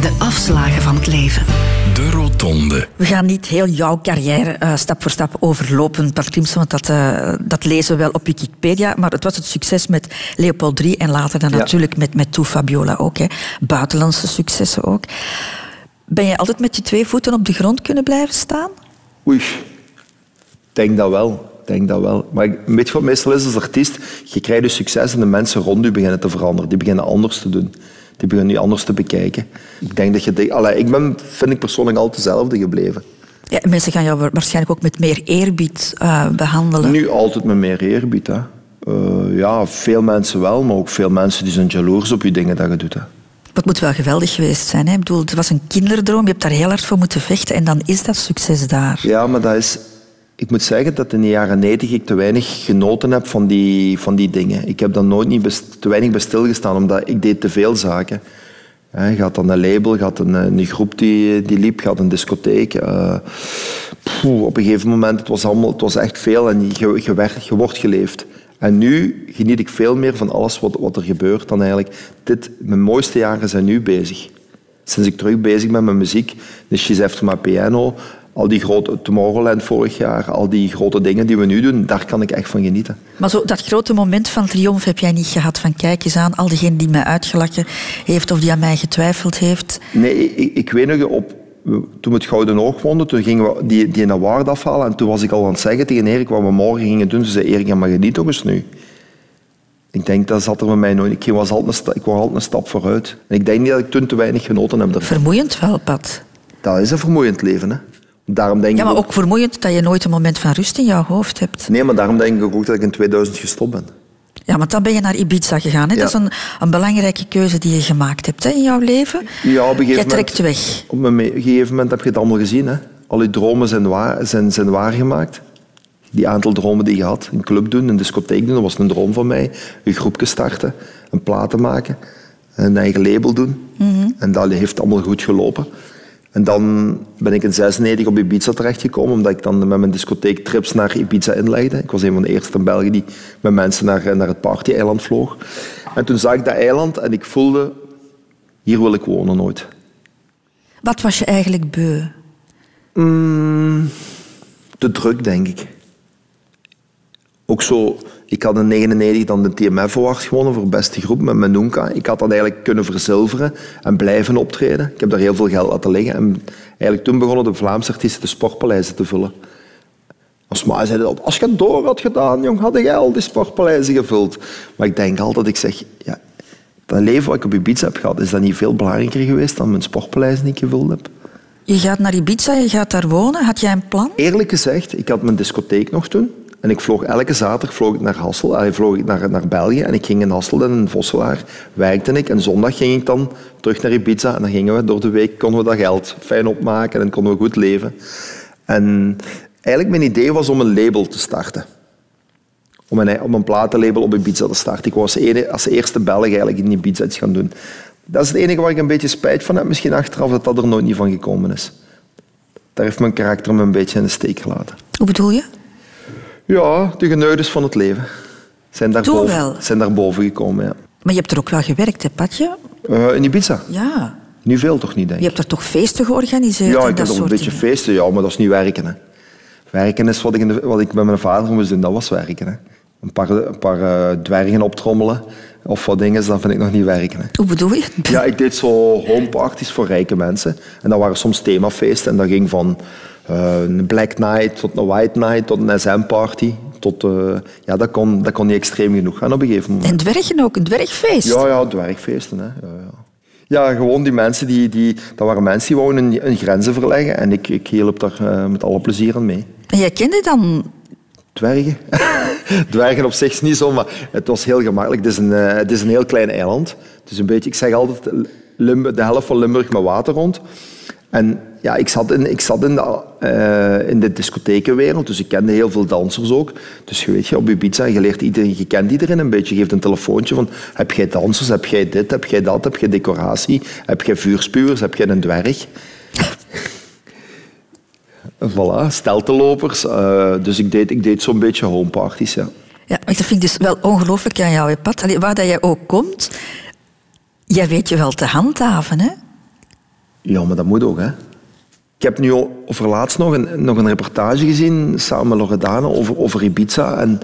S9: De afslagen van het leven.
S4: De Rotonde.
S1: We gaan niet heel jouw carrière eh, stap voor stap overlopen, Bart Klimsen, want dat, eh, dat lezen we wel op Wikipedia. Maar het was het succes met Leopold III en later dan
S2: Ja.
S1: natuurlijk met, met Toe Fabiola ook. Hè. Buitenlandse successen ook. Ben je altijd met je twee voeten op de grond kunnen blijven staan?
S2: Oei, ik denk dat wel. Denk dat wel. Maar weet je wat meestal is als artiest? Je krijgt je succes en de mensen rond je beginnen te veranderen. Die beginnen anders te doen. Die beginnen je anders te bekijken. Ik denk dat je... de- Allee, ik ben, vind ik persoonlijk altijd dezelfde gebleven.
S1: Ja, mensen gaan jou wa- waarschijnlijk ook met meer eerbied eh, behandelen.
S2: Nu altijd met meer eerbied. Hè. Eh, ja, veel mensen wel, maar ook veel mensen die zijn jaloers op je dingen dat je doet. Hè.
S1: Dat moet wel geweldig geweest zijn. Hè? Ik bedoel, het was een kinderdroom, je hebt daar heel hard voor moeten vechten en dan is dat succes daar.
S2: Ja, maar dat is... Ik moet zeggen dat in de jaren 90 ik te weinig genoten heb van die, van die dingen. Ik heb daar nooit niet te weinig bij stilgestaan, omdat ik deed te veel zaken. Je had dan een label, had een, een groep die, die liep, had een discotheek. poeh, op een gegeven moment, het was, allemaal, het was echt veel en je, werd, wordt geleefd. En nu geniet ik veel meer van alles wat, wat er gebeurt dan eigenlijk... Dit, mijn mooiste jaren zijn nu bezig. Sinds ik terug bezig ben met muziek, de She's After My Piano, al die grote Tomorrowland vorig jaar, al die grote dingen die we nu doen, daar kan ik echt van genieten.
S1: Maar zo, dat grote moment van triomf heb jij niet gehad. Van kijk eens aan, al diegene die mij uitgelachen heeft of die aan mij getwijfeld heeft.
S2: Nee, ik, ik weet nog, op, toen we het Gouden Oog wonnen, toen gingen we die, die een award afhalen en toen was ik al aan het zeggen tegen Erik wat we morgen gingen doen. Ze zei, Erik, maar geniet toch eens nu. Ik denk, dat zat er bij mij nooit. Ik was altijd een, sta- ik was altijd een stap vooruit. En ik denk niet dat ik toen te weinig genoten heb. ervan.
S1: Vermoeiend wel, Pat.
S2: Dat is een vermoeiend leven, hè. Daarom denk
S1: Ja, maar ook vermoeiend dat je nooit een moment van rust in jouw hoofd hebt.
S2: Nee, maar daarom denk ik ook dat ik in 2000 gestopt ben.
S1: Ja, want dan ben je naar Ibiza gegaan. Hè?
S2: Ja.
S1: Dat is een, een belangrijke keuze die je gemaakt hebt hè, in jouw leven.
S2: Ja, op een gegeven moment-
S1: trekt weg.
S2: Op een gegeven moment heb je het allemaal gezien. Hè? Al je dromen zijn, waar, zijn, zijn waargemaakt. Die aantal dromen die je had. Een club doen, een discotheek doen, dat was een droom van mij. Een groepje starten, een platen maken, een eigen label doen. En dat heeft allemaal goed gelopen. En dan ben ik in 96 op Ibiza terechtgekomen, omdat ik dan met mijn discotheek trips naar Ibiza inlegde. Ik was een van de eerste in België die met mensen naar, naar het party-eiland vloog. En toen zag ik dat eiland en ik voelde, hier wil ik wonen nooit.
S1: Wat was je eigenlijk beu?
S2: Mm, te druk, denk ik. Ook zo, ik had in 99 dan de TMF Award gewonnen voor beste groep met Menunka. Ik had dat eigenlijk kunnen verzilveren en blijven optreden. Ik heb daar heel veel geld laten liggen. En eigenlijk toen begonnen de Vlaamse artiesten de sportpaleizen te vullen. Als maar zeiden dat, als je het door had gedaan, jong, had jij al die sportpaleizen gevuld. Maar ik denk altijd, ik zeg, ja, dat leven wat ik op Ibiza heb gehad, is dat niet veel belangrijker geweest dan mijn sportpaleizen die ik gevuld heb?
S1: Je gaat naar Ibiza, je gaat daar wonen. Had jij een plan?
S2: Eerlijk gezegd, ik had mijn discotheek nog toen. En ik vloog elke zaterdag vloog ik naar Hassel, vloog ik naar, naar België. En ik ging in Hassel en in Vosselaar werkte ik. En zondag ging ik dan terug naar Ibiza. En dan gingen we door de week, konden we dat geld fijn opmaken en konden we goed leven. En eigenlijk mijn idee was om een label te starten. Om een, om een platenlabel op Ibiza te starten. Ik was als eerste Belg eigenlijk in Ibiza iets gaan doen. Dat is het enige waar ik een beetje spijt van heb, misschien achteraf, dat dat er nooit niet van gekomen is. Daar heeft mijn karakter me een beetje in de steek gelaten.
S1: Hoe bedoel je?
S2: Ja, de geneugdes van het leven zijn daar,
S1: Toen
S2: boven,
S1: wel.
S2: zijn daar boven gekomen. Ja.
S1: Maar je hebt er ook wel gewerkt, hè, Patje?
S2: Eh, in Ibiza?
S1: Ja.
S2: Nu veel toch niet, denk
S1: Je
S2: ik.
S1: hebt er toch feesten georganiseerd?
S2: Ja, ik
S1: dat
S2: heb nog een beetje
S1: dingen?
S2: feesten, ja, maar dat is niet werken. Hè. Werken is wat ik, de- wat ik met mijn vader moest doen, dat was werken. Hè. Een paar, een paar eh, dwergen optrommelen of wat dingen, dat vind ik nog niet werken. Hè.
S1: Hoe bedoel je?
S2: Ja, ik deed zo homeparties voor rijke mensen. En dat waren soms themafeesten. En dat ging van een Black Night tot een White Night tot een SM-party. Tot, eh, ja, dat kon, dat kon niet extreem genoeg gaan op een gegeven moment.
S1: En dwergen ook, een dwergfeest.
S2: Ja, ja, dwergfeesten. Hè. Ja, ja. ja, gewoon die mensen, die, die, dat waren mensen die wouden hun, hun grenzen verleggen. En ik, ik hielp daar eh, met alle plezier aan mee.
S1: En jij kende dan...
S2: Dwergen? [LAUGHS] Dwergen op zich is niet zo, maar het was heel gemakkelijk. Het is een, eh, het is een heel klein eiland. Het is een beetje, ik zeg altijd, Limburg, de helft van Limburg met water rond. En ja, ik zat in, ik zat in, de, eh, in de discothekenwereld, dus ik kende heel veel dansers ook. Dus je weet, je, op Ibiza, je, leert iedereen, je kent iedereen een beetje. Je geeft een telefoontje van, heb jij dansers, heb jij dit, heb jij dat, heb jij decoratie, heb jij vuurspuwers, heb jij een dwerg? [LAUGHS] Voilà, steltenlopers. eh, dus ik deed, ik deed zo'n beetje homeparties, ja.
S1: Ja, maar dat vind ik dus wel ongelooflijk aan jou, Pat. Waar dat jij ook komt, jij weet je wel te handhaven, hè?
S2: Ja, maar dat moet ook, hè. Ik heb nu over laatst nog een, nog een reportage gezien, samen met Loredana, over, over Ibiza. En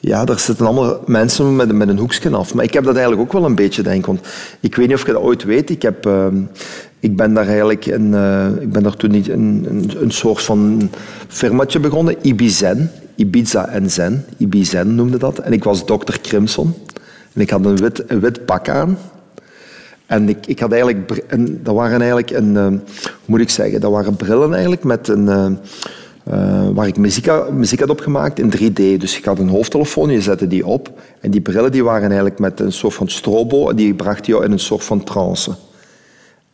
S2: ja, daar zitten allemaal mensen met, met een hoekje af. Maar ik heb dat eigenlijk ook wel een beetje, denk ik. Ik weet niet of je dat ooit weet. Ik, heb, eh, ik ben daar eigenlijk een, eh, ik ben daar toen niet een, een, een soort van firmaatje begonnen, Ibizen. Ibiza en Zen. Ibizen noemde dat. En ik was dokter Crimson. En ik had een wit, een wit pak aan. En ik, had eigenlijk... Een, dat waren eigenlijk een... eh, hoe moet ik zeggen? Dat waren brillen eigenlijk met een... eh, eh, waar ik muziek, muziek had opgemaakt in 3D. Dus ik had een hoofdtelefoon, je zette die op. En die brillen die waren eigenlijk met een soort van strobo. En die brachten jou in een soort van trance.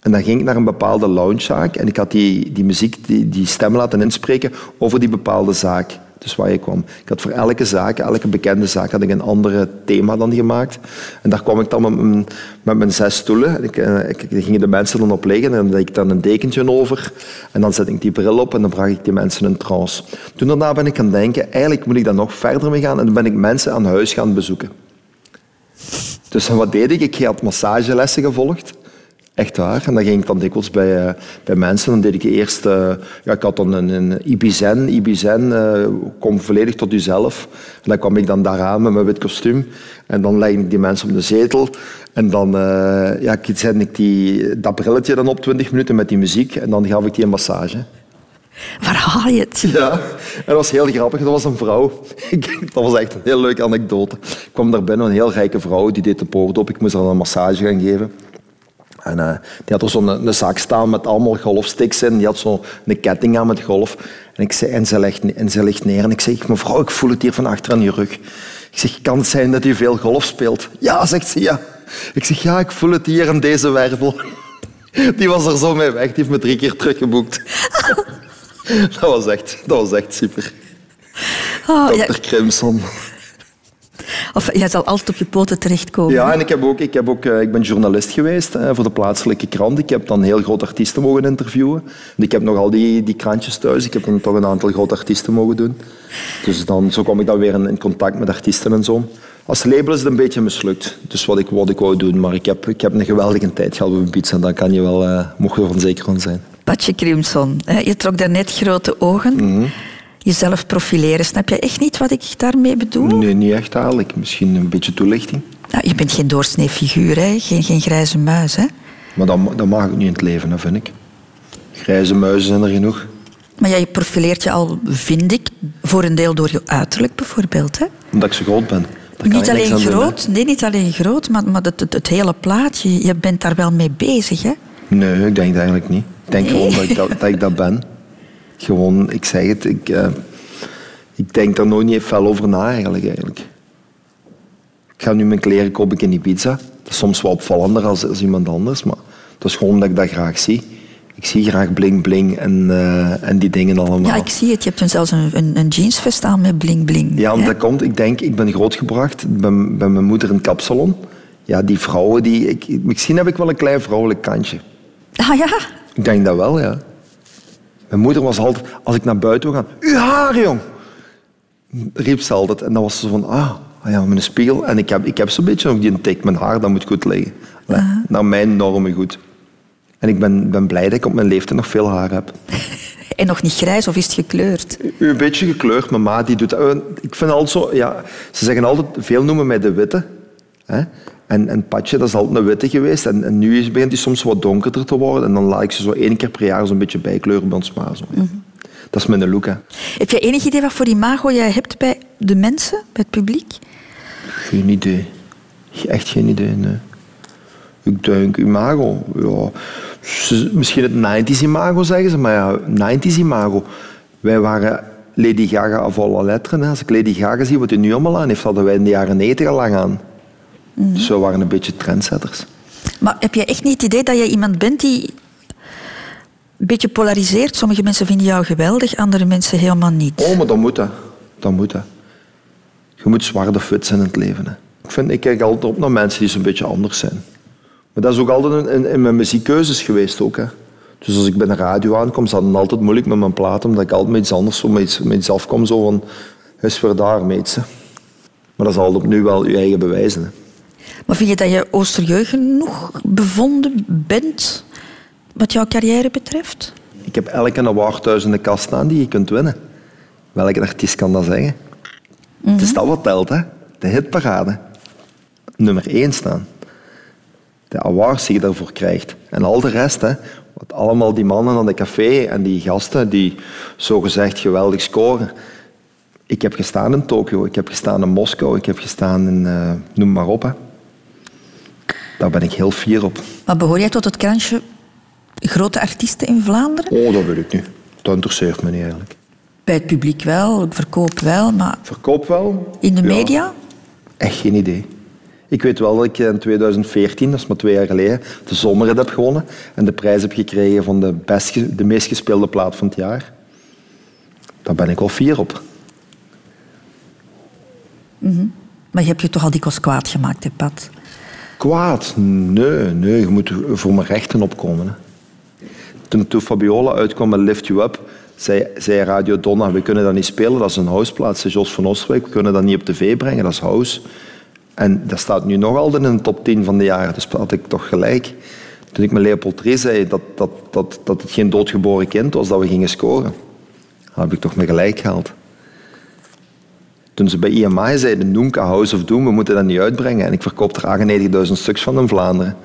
S2: En dan ging ik naar een bepaalde loungezaak. En ik had die, die muziek, die, die stem laten inspreken over die bepaalde zaak. Dus waar je kwam. Ik had voor elke zaak, elke bekende zaak, had ik een andere thema dan gemaakt. En daar kwam ik dan met mijn, zes stoelen. En ik, eh, ik, daar gingen de mensen dan op liggen. En dan ik dan een dekentje over. En dan zette ik die bril op en dan bracht ik die mensen in trance. Toen daarna ben ik gaan denken, eigenlijk moet ik daar nog verder mee gaan. En dan ben ik mensen aan huis gaan bezoeken. Dus wat deed ik? Ik had massagelessen gevolgd. Echt waar. En dan ging ik dan dikwijls bij, eh, bij mensen. Dan deed ik eerst... eh, ja, ik had dan een, een Ibizen. Ibizen, eh, kom volledig tot jezelf. En dan kwam ik dan daaraan met mijn wit kostuum. En dan legde ik die mensen op de zetel. En dan ja, zette ik die, dat brilletje dan op, 20 minuten met die muziek. En dan gaf ik die een massage.
S1: Waar haal je het?
S2: Ja, en dat was heel grappig. Dat was een vrouw. [LAUGHS] Dat was echt een heel leuke anekdote. Ik kwam daar binnen, een heel rijke vrouw, die deed de poort op. Ik moest haar een massage gaan geven. En eh, die had er zo'n een, zak staan met allemaal golfsticks in. Die had zo'n een ketting aan met golf. En, ik zei, en, ze legt, en ze ligt neer. En ik zeg, mevrouw, ik voel het hier van achter aan je rug. Ik zeg, kan het zijn dat u veel golf speelt? Ja, zegt ze, ja. Ik zeg, ja, ik voel het hier in deze wervel. [LAUGHS] Die was er zo mee weg. Die heeft me drie keer teruggeboekt. [LAUGHS] Dat was echt, dat was echt super.
S1: Oh, ja,
S2: Dr. Crimson.
S1: Of jij zal altijd op je poten terechtkomen.
S2: Ja, en ik, heb ook, ik, heb ook, eh, ik ben journalist geweest hè, voor de plaatselijke krant. Ik heb dan heel grote artiesten mogen interviewen. En ik heb nog al die, die krantjes thuis. Ik heb dan toch een aantal grote artiesten mogen doen. Dus dan, zo kwam ik dan weer in, in contact met artiesten en zo. Als label is het een beetje mislukt. Dus wat ik, wat ik wou doen. Maar ik heb, ik heb een geweldige tijd gehad op een pizza. En daar kan je wel, eh, mocht je er van zeker van zijn.
S1: Patje Crimson, je trok daarnet grote ogen.
S2: Mhm.
S1: Jezelf profileren. Snap je echt niet wat ik daarmee bedoel?
S2: Nee, niet echt eigenlijk. Misschien een beetje toelichting.
S1: Nou, je bent geen doorsnee figuur, hè? Geen, geen grijze muis. Hè?
S2: Maar dat, ma- dat mag ook niet in het leven, hè, vind ik. Grijze muizen zijn er genoeg.
S1: Maar jij profileert je al, vind ik, voor een deel door je uiterlijk bijvoorbeeld. Hè?
S2: Omdat ik zo groot ben.
S1: Niet alleen
S2: doen,
S1: groot, nee, niet alleen groot, maar, maar het, het, het hele plaatje. Je bent daar wel mee bezig, hè?
S2: Nee, ik denk het eigenlijk niet. Ik denk gewoon dat ik dat, dat ik dat ben. Gewoon, ik zeg het, ik, eh, ik denk daar nooit niet fel over na eigenlijk, eigenlijk. Ik ga nu mijn kleren kopen in Ibiza. Dat is soms wel opvallender als, als iemand anders, maar dat is gewoon dat ik dat graag zie. Ik zie graag bling bling en, eh, en die dingen allemaal.
S1: Ja, ik zie het. Je hebt zelfs een, een, een jeansvest aan met bling bling.
S2: Ja, want dat komt, ik denk, ik ben grootgebracht bij, bij mijn moeder in kapsalon. Ja, die vrouwen, die, ik, misschien heb ik wel een klein vrouwelijk kantje.
S1: Ah ja?
S2: Ik denk dat wel, ja. Mijn moeder was altijd, als ik naar buiten wil gaan, uw haar, jong! Riep ze altijd. En dan was ze van, ah, ah ja, een spiegel. En ik heb, ik heb zo'n beetje nog die tik, mijn haar, dat moet goed liggen. Naar mijn normen goed. En ik ben, ben blij dat ik op mijn leeftijd nog veel haar heb. [LAUGHS]
S1: En nog niet grijs of is het gekleurd?
S2: Een beetje gekleurd, mijn ma die doet dat. Eh, Ik vind altijd zo, ja, ze zeggen altijd, veel noemen mij de witte. Hè? En, en Patje, dat is altijd een witte geweest. En, en nu is, begint hij soms wat donkerder te worden. En dan laat ik ze zo één keer per jaar zo'n beetje bijkleuren bij ons ma. Zo, ja. Dat is mijn look, hè.
S1: Heb je enig idee wat voor imago jij hebt bij de mensen, bij het publiek?
S2: Geen idee. Echt geen idee, nee. Ik denk imago, ja. Misschien het 90s imago zeggen ze, maar ja, 90s imago. Wij waren Lady Gaga af alle letteren. Als ik Lady Gaga zie wat hij nu allemaal aan heeft, hadden wij in de jaren 90 al lang aan. Dus we waren een beetje trendsetters.
S1: Maar heb je echt niet het idee dat jij iemand bent die een beetje polariseert? Sommige mensen vinden jou geweldig, andere mensen helemaal niet.
S2: Oh, maar dan moet dat. Dan moet dat. Je moet zwart of wit zijn in het leven. Hè. Ik, vind, ik kijk altijd op naar mensen die zo'n beetje anders zijn. Maar dat is ook altijd in, in, mijn muziekkeuzes geweest ook. Hè. Dus als ik bij de radio aankom, is dat dan altijd moeilijk met mijn plaat, omdat ik altijd met iets anders, met iets, met iets afkom, zo van, is weer daar. Maar dat is altijd opnieuw wel je eigen bewijzen. Hè.
S1: Maar vind je dat je oosterjeugd genoeg bevonden bent? wat jouw carrière betreft?
S2: Ik heb elke award thuis in de kast staan die je kunt winnen. Welke artiest kan dat zeggen? Het is dat wat telt, hè? De hitparade. Nummer één staan. De awards die je daarvoor krijgt. En al de rest, hè? Wat allemaal die mannen aan de café en die gasten die zogezegd geweldig scoren. Ik heb gestaan in Tokio, ik heb gestaan in Moskou, ik heb gestaan in... eh, noem maar op, hè. Daar ben ik heel fier op.
S1: Maar behoor jij tot het krantje grote artiesten in Vlaanderen?
S2: Oh, dat weet ik niet. Dat interesseert me niet eigenlijk.
S1: Bij het publiek wel, verkoop wel, maar
S2: Verkoop wel.
S1: in de
S2: Ja.
S1: media?
S2: Echt geen idee. Ik weet wel dat ik in 2014, dat is maar twee jaar geleden, de zomerrit heb gewonnen en de prijs heb gekregen van de, best, de meest gespeelde plaat van het jaar. Daar ben ik al fier op.
S1: Maar je hebt je toch al dikwijls kwaad gemaakt, hè, Pat?
S2: Kwaad? Nee, nee, je moet voor mijn rechten opkomen. Toen, Fabiola uitkwam met Lift You Up, zei, Radio Donna, we kunnen dat niet spelen, dat is een houseplaats. Jos van Oostwijk, we kunnen dat niet op tv brengen, dat is house. En dat staat nu nog altijd in de top 10 van de jaren, dus had ik toch gelijk. Toen ik met Leopold zei dat, dat, dat, dat het geen doodgeboren kind was, dat we gingen scoren, dan heb ik toch mijn gelijk gehaald. Toen ze bij IMI zeiden, Noemka House of Doom, we moeten dat niet uitbrengen. En ik verkoop er 98.000 stuks van in Vlaanderen.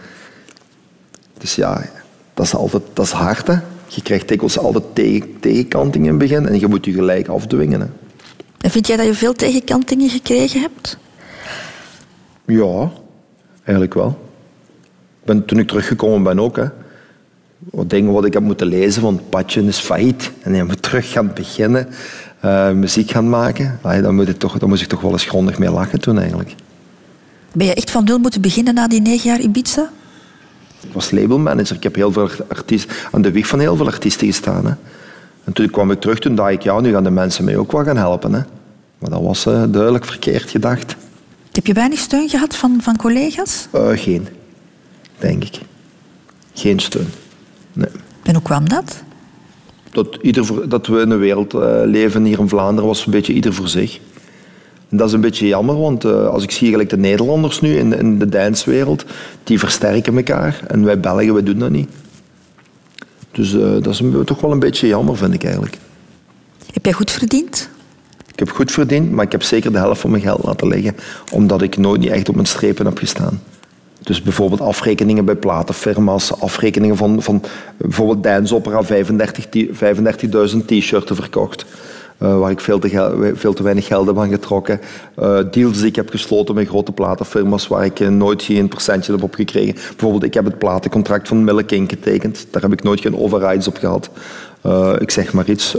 S2: Dus ja, dat is, altijd, dat is hard. Hè? Je krijgt dikwijls altijd tegen, tegenkanting in het begin en je moet je gelijk afdwingen. Hè?
S1: En vind jij dat je veel tegenkantingen gekregen hebt?
S2: Ja, eigenlijk wel. Ben, toen ik teruggekomen ben ook. Hè. Wat dingen wat ik heb moeten lezen, want Patje is failliet. En je moet terug gaan beginnen, eh, muziek gaan maken. Ah, dan, moet ik toch, dan moest ik toch wel eens grondig mee lachen toen eigenlijk.
S1: Ben je echt van nul moeten beginnen na die negen jaar Ibiza?
S2: Ik was labelmanager. Ik heb heel veel artiesten, aan de wieg van heel veel artiesten gestaan. Hè. En toen kwam ik terug, toen dacht ik, ja, nu gaan de mensen mij ook wel gaan helpen. Hè. Maar dat was eh, duidelijk verkeerd gedacht.
S1: Heb je weinig steun gehad van, van collega's?
S2: Eh, geen, denk ik. Geen steun. Nee.
S1: En hoe kwam dat?
S2: Dat, ieder voor- dat we in een wereld eh, leven hier in Vlaanderen was een beetje ieder voor zich. En dat is een beetje jammer, want eh, als ik zie gelijk de Nederlanders nu in, in de danswereld, die versterken elkaar. En wij Belgen, wij doen dat niet. Dus eh, dat is een- toch wel een beetje jammer, vind ik eigenlijk.
S1: Heb jij goed verdiend?
S2: Ik heb goed verdiend, maar ik heb zeker de helft van mijn geld laten liggen, omdat ik nooit niet echt op mijn strepen heb gestaan. Dus bijvoorbeeld afrekeningen bij platenfirma's, afrekeningen van, van bijvoorbeeld Dance Opera 35 ti- 35.000 t-shirts verkocht. eh, waar ik veel te, veel te weinig geld heb aan getrokken. Eh, deals die ik heb gesloten met grote platenfirma's waar ik eh, nooit geen percentje heb op gekregen. Bijvoorbeeld, ik heb het platencontract van Mille King getekend. Daar heb ik nooit geen overrides op gehad. Eh, ik zeg maar iets.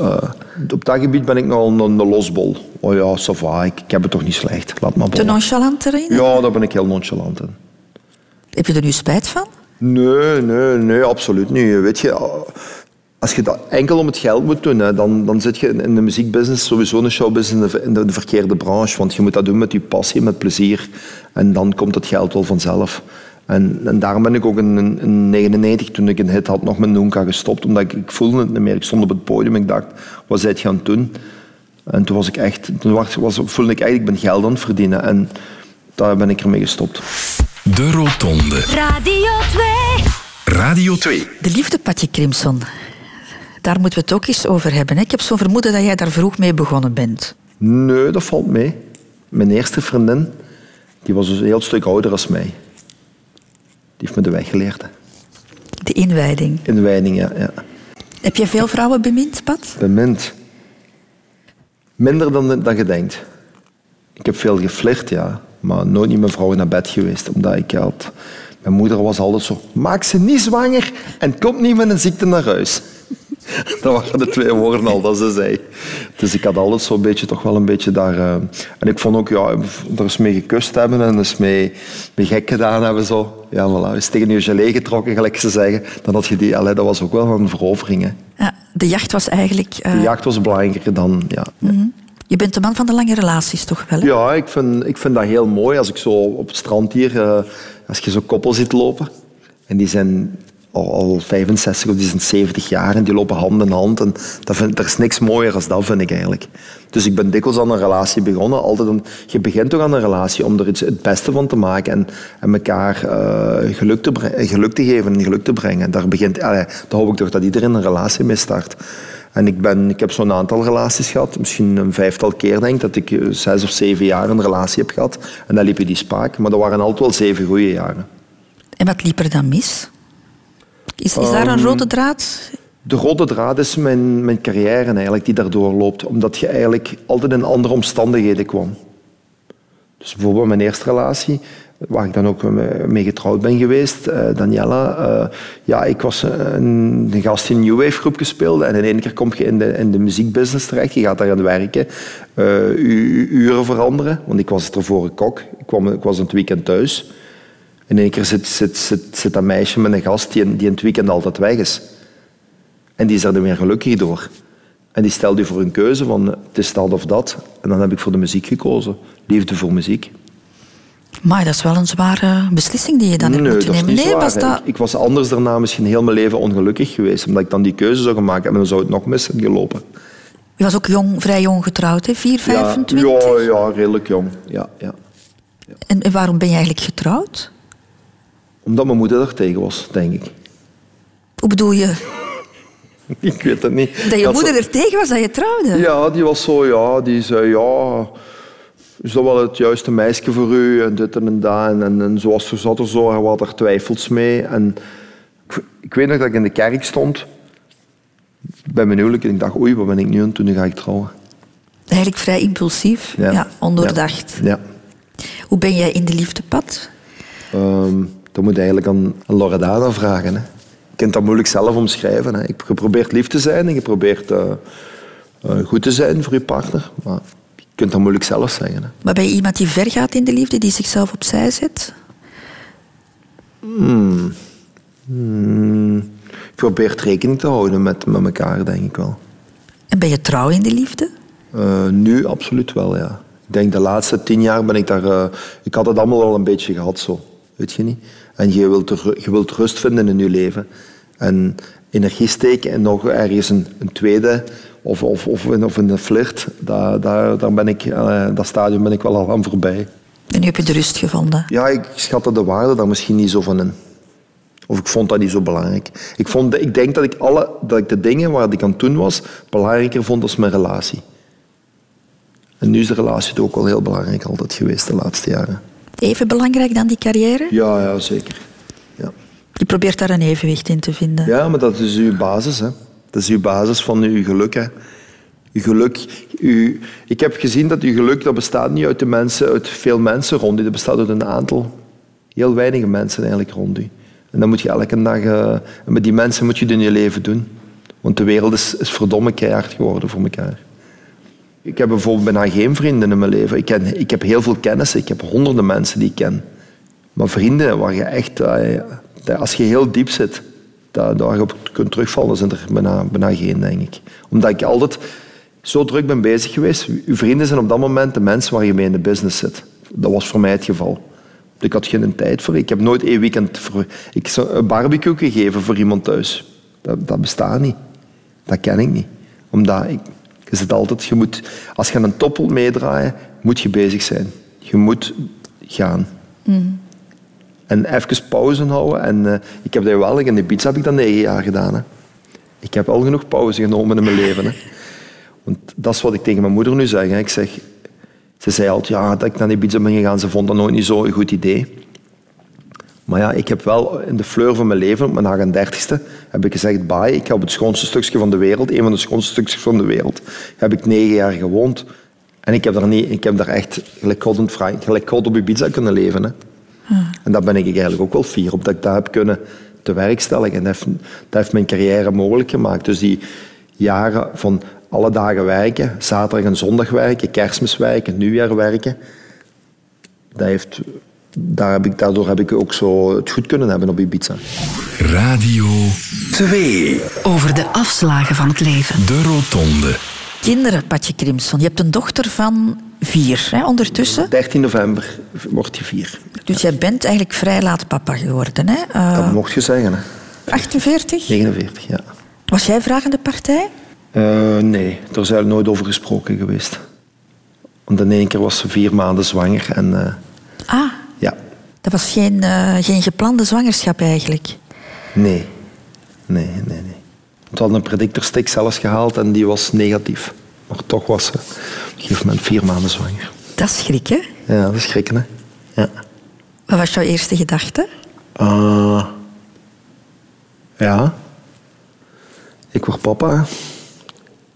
S2: op dat gebied ben ik nogal een, een losbol. Oh ja, ça va, ik, ik heb het toch niet slecht. Laat maar
S1: Te
S2: bollen.
S1: nonchalant erin?
S2: Ja, daar ben ik heel nonchalant in.
S1: Heb je er nu spijt van?
S2: Nee, nee, nee, absoluut niet. Weet je, als je dat enkel om het geld moet doen, dan, dan zit je in de muziekbusiness sowieso een showbusiness in de, in de, de verkeerde branche. Want je moet dat doen met je passie, met plezier. En dan komt het geld wel vanzelf. En, en daarom ben ik ook in 1999, toen ik een hit had, nog met Noonka gestopt. Omdat ik, voelde het niet meer. Ik stond op het podium en ik dacht, wat aan het doen? En toen was ik echt, toen was, voelde ik eigenlijk, ik ben geld aan het verdienen. En daar ben ik ermee gestopt.
S4: De Rotonde.
S8: Radio 2.
S4: Radio 2.
S1: De liefde, Patje Crimson. Daar moeten we het ook eens over hebben. hè? Ik heb zo'n vermoeden dat jij daar vroeg mee begonnen bent.
S2: Nee, dat valt mee. Mijn eerste vriendin, die was dus een heel stuk ouder als mij. Die heeft me de weg geleerd. hè.
S1: De inwijding.
S2: In Weining, ja. ja.
S1: Heb jij veel vrouwen bemind, Pat?
S2: Bemind. Minder dan, dan je denkt. Ik heb veel geflirt, ja. Maar nooit niet met vrouwen naar bed geweest. Omdat ik had... Mijn moeder was altijd zo... Maak ze niet zwanger en kom niet met een ziekte naar huis. [LAUGHS] Dat waren de twee woorden al dat ze zei. Dus ik had altijd zo'n beetje, toch wel een beetje daar... eh, En ik vond ook, ja, er eens mee gekust hebben en eens mee, mee gek gedaan hebben. Zo. Ja, voilà. Eens tegen je gelé getrokken, gelijk ze zeggen. Dan had je die... Allee, dat was ook wel een verovering, hè.
S1: Ja, de jacht was eigenlijk... eh,
S2: De jacht was belangrijker dan... Ja.
S1: Je bent de man van de lange relaties, toch wel?
S2: Ja, ik vind, ik vind dat heel mooi als ik zo op het strand hier, eh, als je zo'n koppel ziet lopen. En die zijn al, al 65 of die zijn 70 jaar en die lopen hand in hand. En dat vind, er is niks mooier dan dat, vind ik eigenlijk. Dus ik ben dikwijls aan een relatie begonnen. Altijd een, je begint toch aan een relatie om er iets, het beste van te maken en, en elkaar eh, geluk, te geluk te geven en geluk te brengen. Daar, begint, daar hoop ik toch dat iedereen een relatie mee start. En ik, ben, ik heb zo'n aantal relaties gehad, misschien een vijftal keer denk ik, dat ik eh, zes of zeven jaar een relatie heb gehad. En dan liep je die spaak, maar dat waren altijd wel zeven goede jaren.
S1: En wat liep er dan mis? Is, is daar een
S2: Ehm,
S1: rode draad?
S2: De rode draad is mijn, mijn carrière eigenlijk die daardoor loopt. Omdat je eigenlijk altijd in andere omstandigheden kwam. Dus bijvoorbeeld mijn eerste relatie, waar ik dan ook mee getrouwd ben geweest, eh, Daniela. eh, ja, ik was een, een gast die een New Wave groep speelde. En in één keer kom je in de, in de muziekbusiness terecht. Je gaat daar aan werken. je uren veranderen. Want ik was ervoor een kok. Ik, kwam, ik was in het weekend thuis. In één keer zit, zit, zit, zit dat meisje met een gast die, in- die in het weekend altijd weg is. En die is er dan weer gelukkig door. En die stelt u voor een keuze van het is dat of dat. En dan heb ik voor de muziek gekozen. Liefde voor muziek.
S1: Maar dat is wel een zware beslissing die je dan hebt
S2: nee,
S1: moeten nemen. nee,
S2: zwaar,
S1: was dat...
S2: Ik, ik was anders daarna misschien heel mijn leven ongelukkig geweest. Omdat ik dan die keuze zou gemaakt hebben. En dan zou het nog mis zijn gelopen.
S1: Je was ook jong, vrij jong getrouwd, hè? 4,
S2: Ja,
S1: 25?
S2: ja, ja, redelijk jong. Ja, ja.
S1: En, en waarom ben je eigenlijk getrouwd?
S2: Omdat mijn moeder er tegen was, denk ik.
S1: Hoe bedoel je? [LAUGHS]
S2: Ik weet het niet.
S1: Dat je moeder
S2: zo-
S1: er tegen was dat je trouwde?
S2: Ja, die was zo, ja, die zei, ja, is dat wel het juiste meisje voor u? En dit en dat. En, en, en zoals ze zat er zo, hij had er twijfels mee. En ik, ik weet nog dat ik in de kerk stond, bij mijn huwelijk, en ik dacht, oei, wat ben ik nu aan? Nu ga ik trouwen.
S1: Eigenlijk vrij impulsief, ja, ondoordacht.
S2: Ja.
S1: Hoe ben jij in de liefdepad?
S2: Ehm, dat moet je eigenlijk aan, aan Loredana vragen. Hè. Je kunt dat moeilijk zelf omschrijven. Hè. Je probeert lief te zijn en je probeert eh, eh, goed te zijn voor je partner. Maar je kunt dat moeilijk zelf zeggen. Hè.
S1: Maar ben je iemand die ver gaat in de liefde, die zichzelf opzij zet?
S2: Hmm, je probeert rekening te houden met, met elkaar, denk ik wel.
S1: En ben je trouw in de liefde?
S2: Eh, nu absoluut wel, ja. Ik denk de laatste tien jaar ben ik daar... ik had het allemaal wel een beetje gehad, zo. Weet je niet? En je wilt, er- je wilt rust vinden in je leven. En energie steken en nog ergens een, een tweede... Of, of, of, in, of een flirt, daar, daar, daar ben ik, eh, dat stadium ben ik wel al aan voorbij.
S1: En nu heb je de rust gevonden.
S2: Ja, ik schatte de waarde daar misschien niet zo van in. Of ik vond dat niet zo belangrijk. Ik, vond, ik denk dat ik, alle, dat ik de dingen waar ik aan het doen was, belangrijker vond als mijn relatie. En nu is de relatie ook wel heel belangrijk altijd geweest de laatste jaren.
S1: Even belangrijk dan die carrière?
S2: Ja, ja zeker. Ja.
S1: Je probeert daar een evenwicht in te vinden.
S2: ja, maar dat is uw basis. Hè. Dat is uw basis van uw geluk. Hè. Uw geluk, uw, ik heb gezien dat uw geluk dat bestaat niet uit, de mensen, uit veel mensen rond u. Dat bestaat uit een aantal, heel weinige mensen eigenlijk rond u. En dan moet je elke dag... eh, en met die mensen moet je het in je leven doen. Want de wereld is, is verdomme keihard geworden voor elkaar. Ik heb bijvoorbeeld bijna geen vrienden in mijn leven. Ik, ik heb heel veel kennis. Ik heb honderden mensen die ik ken. Maar vrienden waar je echt... eh, als je heel diep zit, daar, op kunt terugvallen, zijn er bijna, bijna geen, denk ik. Omdat ik altijd zo druk ben bezig geweest. Uw vrienden zijn op dat moment de mensen waar je mee in de business zit. Dat was voor mij het geval. Ik had geen tijd voor. Ik heb nooit een weekend voor, ik een barbecue gegeven voor iemand thuis. Dat, dat bestaat niet. Dat ken ik niet. Omdat ik, je zit altijd, je moet, als je een top wilt meedraaien, moet je bezig zijn. Je moet gaan. En even pauze houden. En eh, ik heb dat wel, in de pizza heb ik dat negen jaar gedaan. Hè. Ik heb al genoeg pauze genomen in mijn leven. Hè. Want dat is wat ik tegen mijn moeder nu zeg. Hè. Ik zeg, ze zei altijd ja, dat ik naar die pizza ben gegaan. Ze vond dat nooit niet zo'n goed idee. Maar ja, ik heb wel in de fleur van mijn leven, op mijn 38ste, heb ik gezegd, bye, ik ga op het schoonste stukje van de wereld, een van de schoonste stukjes van de wereld, heb ik negen jaar gewoond. En ik heb daar, niet, ik heb daar echt gelijk God, en vrij- gelijk God op Ibiza kunnen leven. Hè. En daar ben ik eigenlijk ook wel fier op, dat ik dat heb kunnen te werk stellen. En dat heeft, dat heeft mijn carrière mogelijk gemaakt. Dus die jaren van alle dagen werken, zaterdag en zondag werken, kerstmis werken, nieuwjaar werken, dat heeft, daar heb ik, daardoor heb ik ook zo het goed kunnen hebben op Ibiza.
S4: Radio 2.
S8: Over de afslagen van het leven.
S4: De Rotonde.
S1: Kinderen, Patje Crimson. Je hebt een dochter van vier hè, ondertussen.
S2: 13 november wordt hij vier.
S1: Dus jij bent eigenlijk vrij laat papa geworden. Hè? Eh,
S2: Dat mocht je zeggen. Hè.
S1: 48?
S2: 49, ja.
S1: Was jij vragende partij?
S2: Uh, nee, daar is eigenlijk nooit over gesproken geweest. Want in één keer was ze vier maanden zwanger en... Uh,
S1: ah. Dat was geen, uh, geen geplande zwangerschap eigenlijk?
S2: Nee. Nee, nee, nee. We hadden een predictorstick zelfs gehaald en die was negatief. Maar toch was ze op een gegeven moment vier maanden zwanger.
S1: Dat is schrik, hè?
S2: Ja, dat is schrikken, hè. Ja.
S1: Wat was jouw eerste gedachte?
S2: Uh, ja. Ik word papa.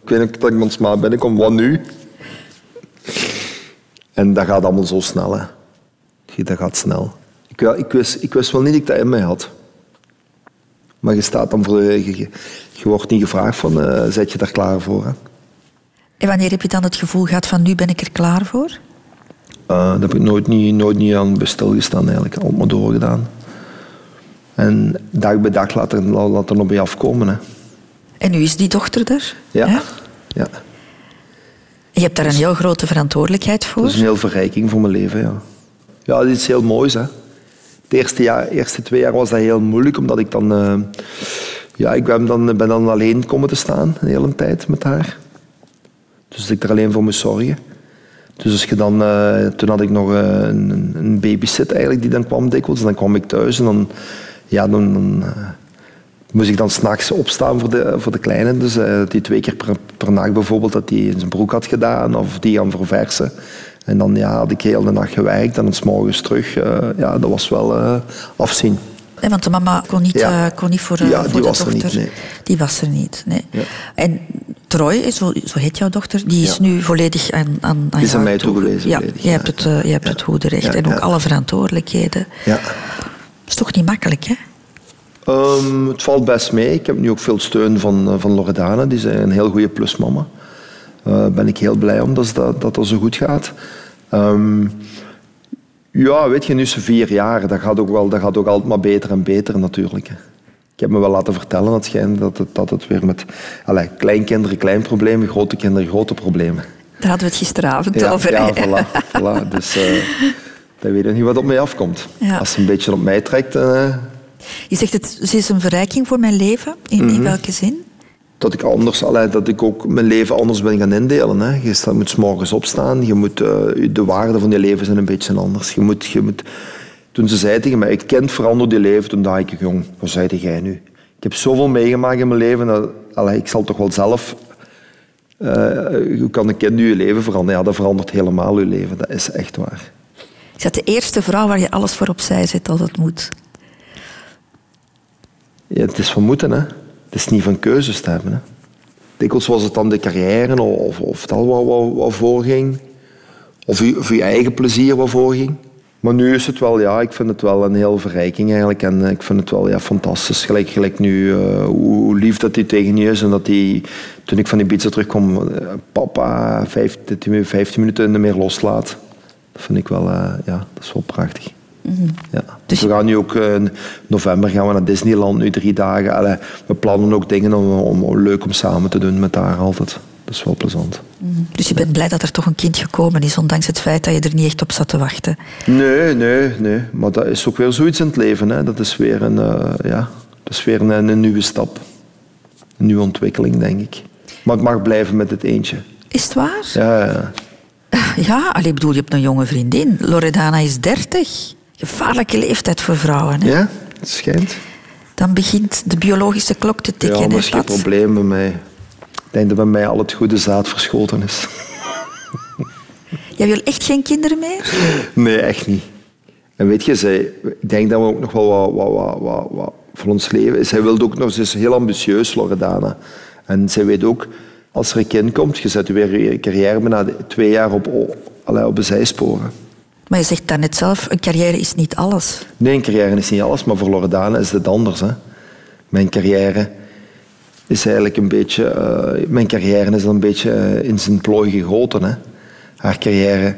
S2: Ik weet niet dat ik ben. Ik kom, wat nu? En dat gaat allemaal zo snel, hè. Dat gaat snel. Ik, ik, wist, ik wist wel niet dat ik dat in mij had. Maar je staat dan voor... Je, je, je wordt niet gevraagd van, uh, zet je daar klaar voor, hè?
S1: En wanneer heb je dan het gevoel gehad van, nu ben ik er klaar voor?
S2: Uh, daar heb ik nooit niet, nooit niet aan stilgestaan, eigenlijk. Al maar doorgedaan. En dag bij dag laat er, laat er nog bij afkomen, hè.
S1: En nu is die dochter er?
S2: Ja. Hè? ja.
S1: Je hebt daar een heel grote verantwoordelijkheid voor.
S2: Dat is een heel verrijking voor mijn leven, ja. Ja, dat is heel moois, hè. De eerste, jaar, twee jaar was dat heel moeilijk, omdat ik dan... Uh, ja, ik ben dan, ben dan alleen komen te staan, de hele tijd met haar. Dus ik er alleen voor moest zorgen. Dus als je dan, uh, toen had ik nog uh, een, een babysit eigenlijk, die dan kwam dikwijls. Dan kwam ik thuis en dan, ja, dan, moest ik dan s'nachts opstaan voor de, voor de kleine. Dus die twee keer per, per nacht bijvoorbeeld dat hij zijn broek had gedaan of die gaan verversen. En dan ja, had ik heel de nacht gewerkt en dan s'morgens terug. Uh, ja, dat was wel uh, afzien.
S1: Nee, want de mama kon niet, ja. kon niet voor,
S2: ja,
S1: voor
S2: die
S1: de
S2: was
S1: dochter.
S2: Er niet, nee.
S1: Die was er niet. Nee.
S2: Ja.
S1: En Troy, zo, zo heet jouw dochter, die is nu volledig aan, aan, aan
S2: die is aan mij
S1: toe.
S2: toegewezen.
S1: Ja, je hebt het, uh, je hebt het goede recht en ook alle verantwoordelijkheden.
S2: Ja.
S1: Dat is toch niet makkelijk, hè?
S2: Um, het valt best mee. Ik heb nu ook veel steun van, van Loredana. Die is een heel goede plusmama. Daar uh, ben ik heel blij om dat dat, dat, dat zo goed gaat. Um, ja, weet je, nu is ze vier jaar. Dat gaat ook, wel, dat gaat ook altijd maar beter en beter natuurlijk. Ik heb me wel laten vertellen dat, schijnt dat, het, dat het weer met allez, kleinkinderen klein problemen, grote kinderen grote problemen.
S1: Daar hadden we het gisteravond
S2: ja,
S1: over.
S2: Ja, voilà, voilà. Dus uh, dan weet je niet wat op mij afkomt.
S1: Ja.
S2: Als ze een beetje op mij trekt... Uh,
S1: je zegt, het, ze is een verrijking voor mijn leven. In,
S2: Mhm.
S1: in welke zin?
S2: Dat ik, anders, allee, dat ik ook mijn leven anders ben gaan indelen. Hè. Je staat, moet 's morgens opstaan. Je moet, uh, de waarden van je leven zijn een beetje anders. Je moet, je moet, toen ze zei tegen mij, het kind verandert je leven, toen dacht ik, jong, wat zei jij nu? Ik heb zoveel meegemaakt in mijn leven. Dat, allee, ik zal toch wel zelf... Uh, hoe kan een kind nu je leven veranderen? Ja, dat verandert helemaal je leven. Dat is echt waar.
S1: Is dat de eerste vrouw waar je alles voor opzij zet als het moet?
S2: Ja, het is van moeten, hè. Het is niet van keuzes te hebben. Hè. Dikwijls was het dan de carrière of, of dat wat, wat, wat voorging. Of je, of je eigen plezier wat voorging. Maar nu is het wel, ja, ik vind het wel een heel verrijking eigenlijk. En ik vind het wel ja, fantastisch. Gelijk, gelijk nu, uh, hoe, lief dat hij tegen je is. En dat hij, toen ik van die pizza terugkwam, uh, papa 15, 15 minuten meer loslaat. Dat vind ik wel, uh, ja, dat is wel prachtig. Ja. Dus we gaan nu ook in uh, november gaan we naar Disneyland, nu drie dagen. Allee, we plannen ook dingen om, om, om, leuk om samen te doen met haar altijd. Dat is wel plezant.
S1: Mm. Dus je bent blij dat er toch een kind gekomen is, ondanks het feit dat je er niet echt op zat te wachten?
S2: Nee, nee, nee. Maar dat is ook weer zoiets in het leven. Hè. Dat is weer een, uh, ja, dat is weer een, een, nieuwe stap. Een nieuwe ontwikkeling, denk ik. Maar ik mag blijven met het eentje.
S1: Is het waar?
S2: Ja, ja. [LAUGHS]
S1: Ja, allee, bedoel, je hebt een jonge vriendin. Loredana is 30. Gevaarlijke leeftijd voor vrouwen. Hè?
S2: Ja, het schijnt.
S1: Dan begint de biologische klok te tikken.
S2: Ja, dat is geen probleem bij mij. Ik denk dat bij mij al het goede zaad verschoten is.
S1: Jij wil echt geen kinderen meer?
S2: Nee, echt niet. En weet je, zij, ik denk dat we ook nog wel wat, wat, wat, wat, voor ons leven... Zij wilde ook nog... Ze is heel ambitieus, Loredana. En zij weet ook, als er een kind komt, je zet weer je carrière bijna twee jaar op, op, op de zijsporen.
S1: Maar je zegt daarnet zelf, een carrière is niet alles.
S2: Nee, een carrière is niet alles, maar voor Loredana is het anders. Hè. Mijn carrière is eigenlijk een beetje... Uh, mijn carrière is een beetje uh, in zijn plooi gegoten. Hè. Haar carrière,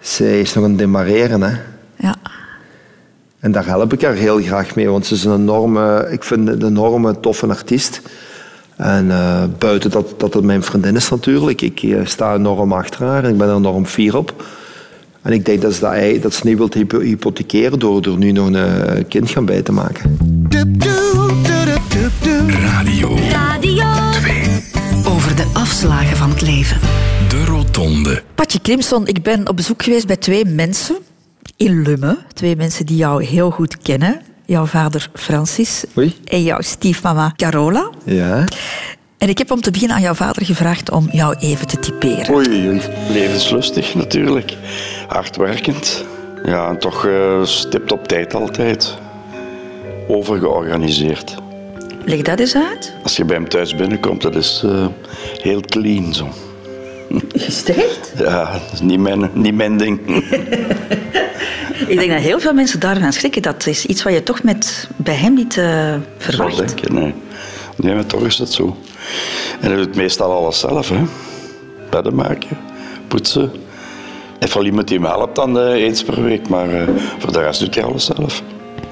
S2: zij is nog aan het demareren. Hè.
S1: Ja.
S2: En daar help ik haar heel graag mee, want ze is een enorme... Ik vind een enorme toffe artiest. En uh, buiten dat, dat het mijn vriendin is natuurlijk. Ik sta enorm achter haar en ik ben er enorm fier op. En ik denk dat ze, dat, hij, dat ze niet wilt hypothekeren door, door nu nog een kind gaan bij te maken.
S4: Radio.
S8: Radio 2. Over de afslagen van het leven.
S4: De Rotonde.
S1: Patje Crimson, ik ben op bezoek geweest bij twee mensen in Lummen. Twee mensen die jou heel goed kennen. Jouw vader Francis
S2: Oei.
S1: en jouw stiefmama Carola.
S2: Ja.
S1: En ik heb om te beginnen aan jouw vader gevraagd om jou even te typeren.
S2: Oei, oei.
S9: Levenslustig natuurlijk. Hardwerkend. Ja, en toch eh, stipt op tijd altijd. Overgeorganiseerd.
S1: Leg dat eens uit.
S9: Als je bij hem thuis binnenkomt, dat is eh, heel clean zo.
S1: Echt?
S9: Ja, dat is niet mijn, niet mijn ding. [LAUGHS]
S1: Ik denk dat heel veel mensen daarvan schrikken. Dat is iets wat je toch met, bij hem niet eh, verwacht.
S9: denk je, nee. Nee, maar toch is dat zo. En hij doet meestal alles zelf, hè. Bedden maken, poetsen. Wel iemand die hem helpt dan eens per week, maar eh, voor de rest doet hij alles zelf.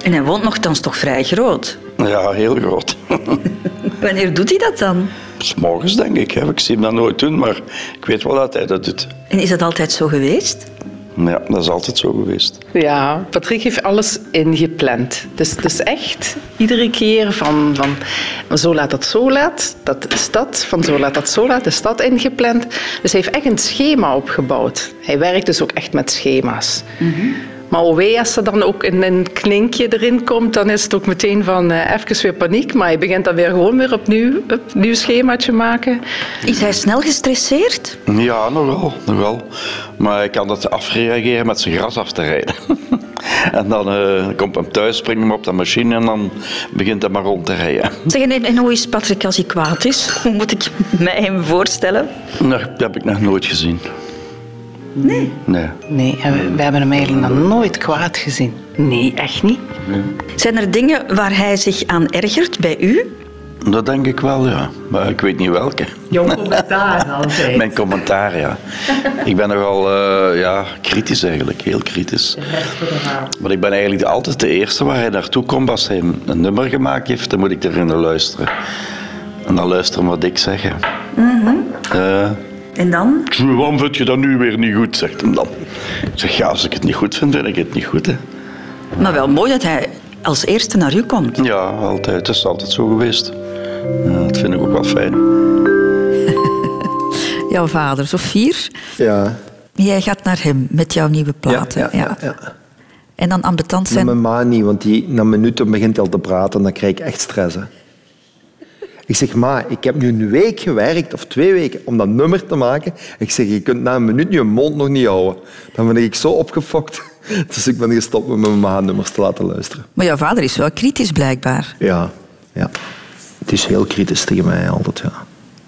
S1: En hij woont nogthans toch vrij groot.
S9: Ja, heel groot. [LAUGHS]
S1: Wanneer doet hij dat dan?
S9: S morgens denk ik. Hè. Ik zie hem dat nooit doen, maar ik weet wel dat hij dat doet.
S1: En is dat altijd zo geweest?
S9: Ja, dat is altijd zo geweest.
S10: Ja, Patrick heeft alles ingepland. Dus het is echt iedere keer van, van zo laat dat zo laat, dat is dat, van zo laat dat zo laat, is dat ingepland. Dus hij heeft echt een schema opgebouwd. Hij werkt dus ook echt met schema's. Maar wee, als er dan ook een, een klinkje erin komt, dan is het ook meteen van eh, even weer paniek. Maar hij begint dan weer gewoon weer opnieuw een nieuw schemaatje maken.
S1: Is hij snel gestresseerd?
S9: Ja, nogal, nogal. Maar hij kan dat afreageren met zijn gras af te rijden. [LAUGHS] en dan eh, komt hem thuis, springt hem op de machine en dan begint hij maar rond te rijden.
S1: Zeg, en, en hoe is Patrick als hij kwaad is? Hoe moet ik mij hem voorstellen?
S9: Nee, dat heb ik nog nooit gezien.
S1: Nee.
S9: Nee.
S10: Nee, en we, we hebben hem eigenlijk nog nooit kwaad gezien. Nee, echt niet.
S1: Zijn er dingen waar hij zich aan ergert bij u?
S9: Dat denk ik wel, ja. Maar ik weet niet welke.
S10: Jouw commentaar altijd.
S9: Mijn commentaar, ja. Ik ben nogal uh, ja, kritisch eigenlijk, heel kritisch. Maar ik ben eigenlijk altijd de eerste waar hij naartoe komt als hij een nummer gemaakt heeft, dan moet ik erin luisteren. En dan luisteren wat ik zeg.
S1: Mhm.
S9: Uh,
S1: en dan?
S9: Waarom vind je dat nu weer niet goed, zegt hem dan. Ik zeg, ja, als ik het niet goed vind, vind ik het niet goed. Hè.
S1: Maar wel mooi dat hij als eerste naar u komt.
S9: Ja, altijd. Het is altijd zo geweest. Ja, dat vind ik ook wel fijn. [LAUGHS]
S1: Jouw vader, Sofier.
S2: Ja.
S1: Jij gaat naar hem met jouw nieuwe platen.
S2: Ja, ja, ja. ja.
S1: En dan ambetant zijn...
S2: Mijn ma niet, want die, na minuten begint hij al te praten en dan krijg ik echt stress. Hè. Ik zeg, ma, ik heb nu een week gewerkt, of twee weken, om dat nummer te maken. Ik zeg, je kunt na een minuut je mond nog niet houden. Dan ben ik zo opgefokt. [LAUGHS] Dus ik ben gestopt met mijn ma-nummers te laten luisteren.
S1: Maar jouw vader is wel kritisch, blijkbaar.
S2: Ja, ja. Het is heel kritisch tegen mij altijd, ja.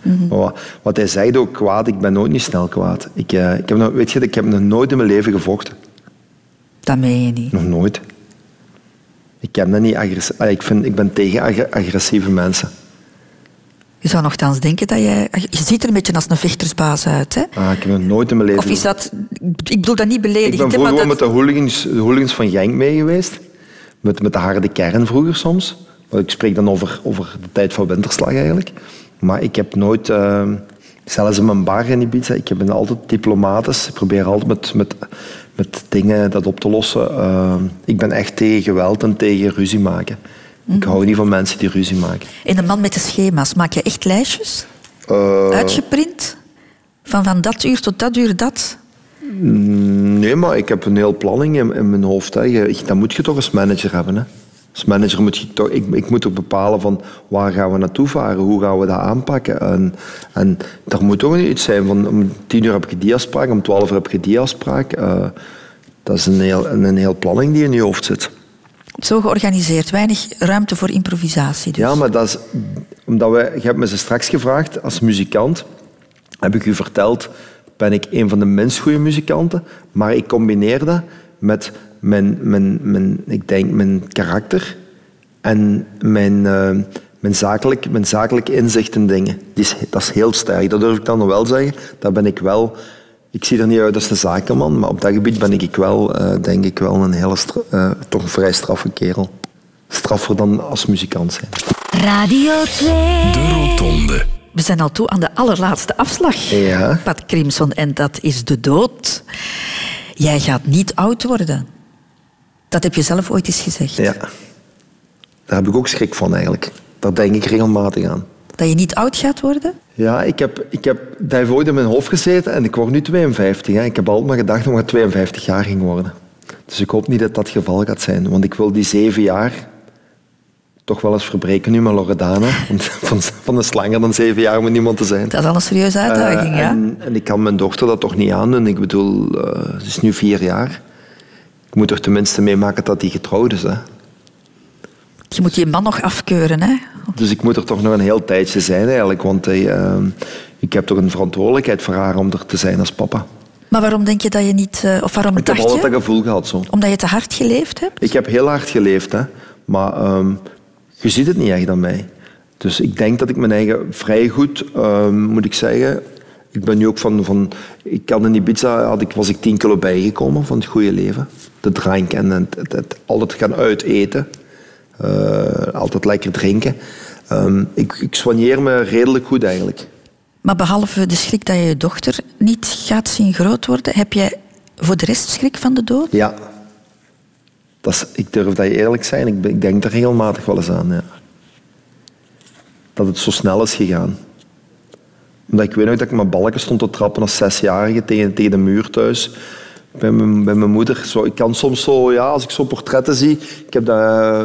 S2: Mm -hmm. wat, hij zei ook kwaad, ik ben nooit niet snel kwaad. Ik, uh, ik heb nog, weet je, ik heb nog nooit in mijn leven gevochten.
S1: Dat meen je niet?
S2: Nog nooit. Ik ken dat niet agressief. Ik, vind, ik ben tegen ag agressieve mensen.
S1: Je zou nogthans denken dat jij... Je ziet er een beetje als een vechtersbaas uit, hè?
S2: Ah, ik heb nooit in mijn leven...
S1: Of is dat... Ik bedoel dat niet beledigend.
S2: Ik ben vroeger dat... met de hooligans, de hooligans van Genk mee geweest. Met, met de harde kern vroeger soms. Ik spreek dan over, over de tijd van winterslag eigenlijk. Maar ik heb nooit... Uh, zelfs in mijn bar in Ibiza, ik ben altijd diplomatisch. Ik probeer altijd met, met, met dingen dat op te lossen. Uh, ik ben echt tegen geweld en tegen ruzie maken. Ik hou niet van mensen die ruzie maken.
S1: En de man met de schema's, maak je echt lijstjes?
S2: Uh,
S1: Uitgeprint? Van van dat uur tot dat uur dat?
S2: Nee, maar ik heb een heel planning in, in mijn hoofd. Hè. Je, dat moet je toch als manager hebben. Hè. Als manager moet je toch... Ik, ik moet ook bepalen van waar gaan we naartoe varen? Hoe gaan we dat aanpakken? En, en er moet toch iets zijn van om tien uur heb je die afspraak, om twaalf uur heb je die afspraak. Uh, dat is een heel, een, een heel planning die in je hoofd zit.
S1: Zo georganiseerd, weinig ruimte voor improvisatie. Dus.
S2: Ja, maar dat is omdat we. Je hebt me ze straks gevraagd als muzikant. Heb ik u verteld, ben ik een van de minst goede muzikanten, maar ik combineer dat met mijn, mijn, mijn, ik denk mijn karakter en mijn, uh, mijn, zakelijk, mijn zakelijk inzicht in dingen. Die is, dat is heel sterk, dat durf ik dan nog wel zeggen. Daar ben ik wel. Ik zie er niet uit als een zakenman, maar op dat gebied ben ik wel, uh, denk ik wel, een hele uh, toch vrij straffe kerel. Straffer dan als muzikant zijn.
S8: Radio 2.
S4: De Rotonde.
S1: We zijn al toe aan de allerlaatste afslag,
S2: ja.
S1: Pat Crimson, en dat is de dood. Jij gaat niet oud worden. Dat heb je zelf ooit eens gezegd.
S2: Ja. Daar heb ik ook schrik van, eigenlijk. Daar denk ik regelmatig aan.
S1: Dat je niet oud gaat worden?
S2: Ja, ik heb, ik heb, heeft ooit in mijn hoofd gezeten en ik word nu 52. Hè. Ik heb altijd maar gedacht dat ik 52 jaar ging worden. Dus ik hoop niet dat dat het geval gaat zijn. Want ik wil die zeven jaar toch wel eens verbreken nu met Loredana. [LAUGHS] Van, van de slanger dan zeven jaar moet niemand te zijn.
S1: Dat is al een serieuze uitdaging,
S2: Uh,
S1: ja.
S2: en, en ik kan mijn dochter dat toch niet aandoen. Ik bedoel, eh, ze is nu vier jaar. Ik moet er tenminste meemaken dat hij getrouwd is. Hè.
S1: Je moet die man nog afkeuren, hè?
S2: Dus ik moet er toch nog een heel tijdje zijn eigenlijk. Want eh, ik heb toch een verantwoordelijkheid voor haar om er te zijn als papa.
S1: Maar waarom denk je dat je niet... eh, Of waarom
S2: Ik heb
S1: dacht
S2: altijd
S1: je?
S2: dat gevoel gehad zo.
S1: Omdat je te hard geleefd hebt?
S2: Ik heb heel hard geleefd, hè. maar ehm, je ziet het niet echt aan mij. Dus ik denk dat ik mijn eigen vrij goed, ehm, moet ik zeggen... Ik ben nu ook van... van ik kan in Ibiza had ik, was ik 10 kilo bijgekomen van het goede leven. De drank en het, het, het altijd gaan uiteten. Eh, altijd lekker drinken. Ehm, ik, ik soigneer me redelijk goed eigenlijk.
S1: Maar behalve de schrik dat je je dochter niet gaat zien groot worden, heb jij voor de rest schrik van de dood?
S2: Ja. Dat is, ik durf dat eerlijk zijn. Ik, ben- ik denk er regelmatig wel eens aan. Ja. Dat het zo snel is gegaan. Omdat ik weet nog dat ik mijn balken stond te trappen als zesjarige tegen, tegen de muur thuis. Bij mijn, mijn moeder. Zo, ik kan soms zo, ja, als ik zo portretten zie. Ik heb dat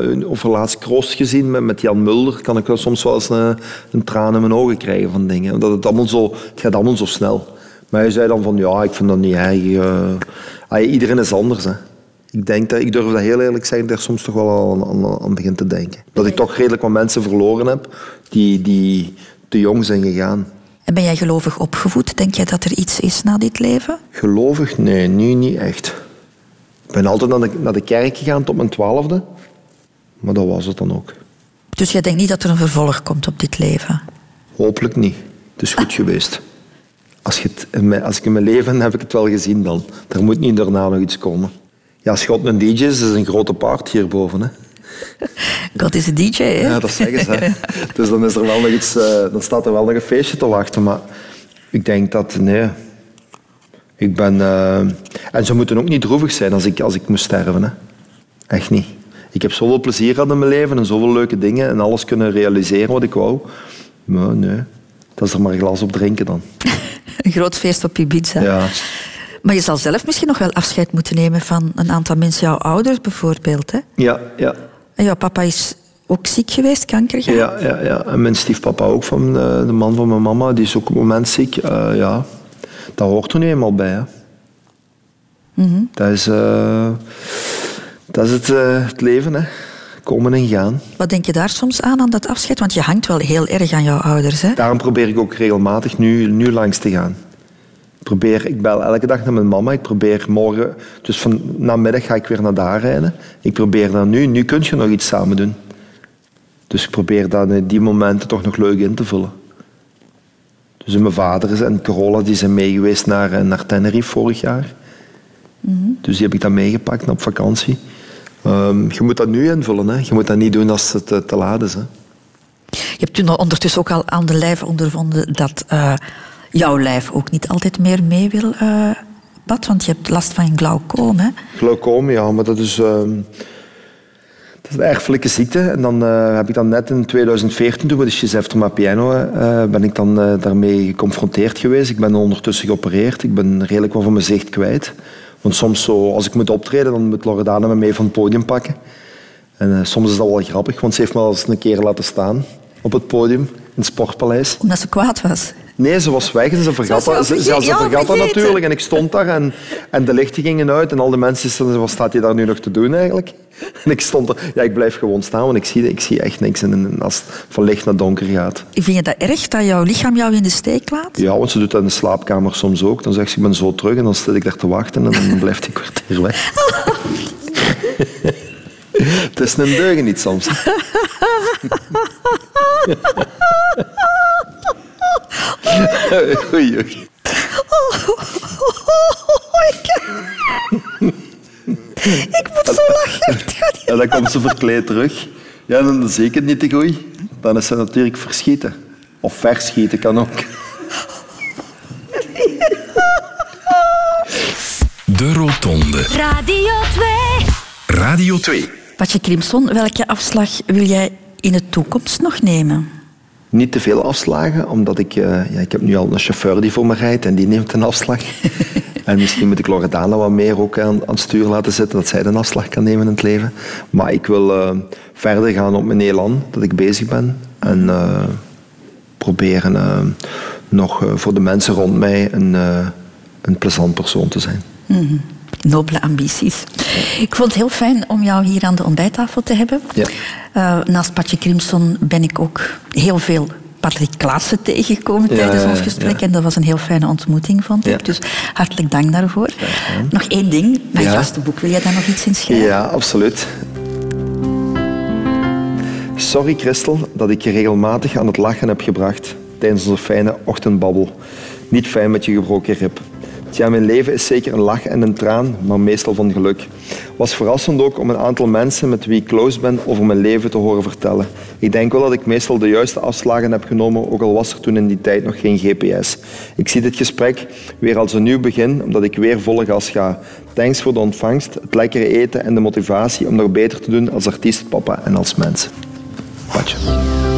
S2: uh, over laatst Kroost gezien met, met Jan Mulder. Kan ik wel soms wel eens een, een traan in mijn ogen krijgen van dingen. Omdat het, allemaal zo, het gaat allemaal zo snel. Maar hij zei dan van ja, ik vind dat niet erg. eh. Ah, iedereen is anders. Hè. Ik, denk dat, ik durf dat heel eerlijk zeggen, daar soms toch wel aan, aan, te denken. Dat ik toch redelijk wat mensen verloren heb die, die te jong zijn gegaan.
S1: En ben jij gelovig opgevoed? Denk jij dat er iets is na dit leven?
S2: Gelovig? Nee, nu niet echt. Ik ben altijd naar de, naar de kerk gegaan tot mijn twaalfde. Maar dat was het dan ook.
S1: Dus jij denkt niet dat er een vervolg komt op dit leven?
S2: Hopelijk niet. Het is goed geweest. Als, je het in mijn, als ik in mijn leven heb ik het wel gezien dan. Er moet niet daarna nog iets komen. Ja, als God een DJ is, is een grote paard hierboven. Hè.
S1: God is een DJ, hè?
S2: Ja, dat zeggen ze. Dus dan, is er wel nog iets, eh, dan staat er wel nog een feestje te wachten. Maar ik denk dat, nee. Ik ben... eh, en ze moeten ook niet droevig zijn als ik, als ik moest sterven. Hè. Echt niet. Ik heb zoveel plezier gehad in mijn leven en zoveel leuke dingen en alles kunnen realiseren wat ik wou. Maar nee, dat is er maar een glas op drinken dan. [LAUGHS]
S1: Een groot feest op Ibiza.
S2: Ja.
S1: Maar je zal zelf misschien nog wel afscheid moeten nemen van een aantal mensen, jouw ouders bijvoorbeeld. Hè?
S2: Ja, ja.
S1: En jouw papa is ook ziek geweest, kanker gehad.
S2: Ja, ja, ja. En mijn stiefpapa ook, van eh, de man van mijn mama, die is ook op het moment ziek. Eh, ja, dat hoort er nu eenmaal bij. Hè.
S1: Mhm.
S2: Dat is, eh, dat is het, het leven, hè. Komen en gaan.
S1: Wat denk je daar soms aan, aan dat afscheid? Want je hangt wel heel erg aan jouw ouders. Hè?
S2: Daarom probeer ik ook regelmatig nu, nu langs te gaan. Ik, probeer, ik bel elke dag naar mijn mama. Ik probeer morgen, dus van namiddag ga ik weer naar daar rijden. Ik probeer dan nu, nu kun je nog iets samen doen. Dus ik probeer dan die momenten toch nog leuk in te vullen. Dus mijn vader en Corolla die zijn meegeweest naar, eh, naar Tenerife vorig jaar. Dus die heb ik dan meegepakt op vakantie. Ehm, je moet dat nu invullen. Hè. Je moet dat niet doen als het eh, te laat is. Hè.
S1: Je hebt toen ondertussen ook al aan de lijf ondervonden dat eh, jouw lijf ook niet altijd meer mee wil, eh Pat. Want je hebt last van glaucoom, hè?
S2: Glaucoom, ja, maar dat is, ehm, dat is een erfelijke ziekte. En dan eh, heb ik dan net in 2014, toen we de Gisefterma piano, eh, ben ik dan daarmee geconfronteerd geweest. Ik ben ondertussen geopereerd. Ik ben redelijk wel van mijn zicht kwijt. Want soms, zo, als ik moet optreden, dan moet Loredana me mee van het podium pakken. En soms is dat wel grappig, want ze heeft me al eens een keer laten staan op het podium in het Sportpaleis.
S1: Omdat ze kwaad was.
S2: Nee, ze was weg en ze vergat, dat, ze, ze, vergat dat natuurlijk. En ik stond daar en, en de lichten gingen uit en al die mensen zeiden, wat staat je daar nu nog te doen eigenlijk? En ik stond er, ja, ik blijf gewoon staan, want ik zie, ik zie echt niks en als het van licht naar donker gaat.
S1: Vind je dat erg, dat jouw lichaam jou in de steek laat?
S2: Ja, want ze doet dat in de slaapkamer soms ook. Dan zegt ze, ik ben zo terug en dan zit ik daar te wachten en dan [LAUGHS] blijft die kwartier weg. [LAUGHS] het is een deugen niet soms. [LAUGHS] Oei.
S1: Ik moet zo lachen.
S2: En dan komt ze verkleed terug. Ja, dan zeker niet te goed. Dan is ze natuurlijk verschieten. Of verschieten kan ook.
S4: De Rotonde.
S11: Radio 2.
S4: Radio 2.
S1: Patje Crimson, welke afslag wil jij in de toekomst nog nemen?
S2: Niet te veel afslagen, omdat ik... eh, ja, ik heb nu al een chauffeur die voor me rijdt en die neemt een afslag. [LAUGHS] en misschien moet ik Loredana wat meer ook aan, aan het stuur laten zitten, dat zij een afslag kan nemen in het leven. Maar ik wil eh, verder gaan op mijn elan, dat ik bezig ben. En eh, proberen nog voor de mensen rond mij een, een plezant persoon te zijn.
S1: Mhm. Nobele ambities. Ik vond het heel fijn om jou hier aan de ontbijttafel te hebben.
S2: Ja.
S1: Eh, naast Patje Crimson ben ik ook heel veel Patrick Klaassen tegengekomen
S2: Ja,
S1: tijdens ons
S2: ja.
S1: gesprek. En dat was een heel fijne ontmoeting, vond ik.
S2: Ja.
S1: Dus hartelijk dank daarvoor. Nog één ding. Mijn gastenboek, wil jij daar nog iets in schrijven?
S2: Ja, absoluut. Sorry, Christel, dat ik je regelmatig aan het lachen heb gebracht tijdens onze fijne ochtendbabbel. Niet fijn met je gebroken rib. Tja, mijn leven is zeker een lach en een traan, maar meestal van geluk. Was verrassend ook om een aantal mensen met wie ik close ben over mijn leven te horen vertellen. Ik denk wel dat ik meestal de juiste afslagen heb genomen, ook al was er toen in die tijd nog geen GPS. Ik zie dit gesprek weer als een nieuw begin, omdat ik weer volle gas ga. Thanks voor de ontvangst, het lekkere eten en de motivatie om nog beter te doen als artiest, papa en als mens. Patje.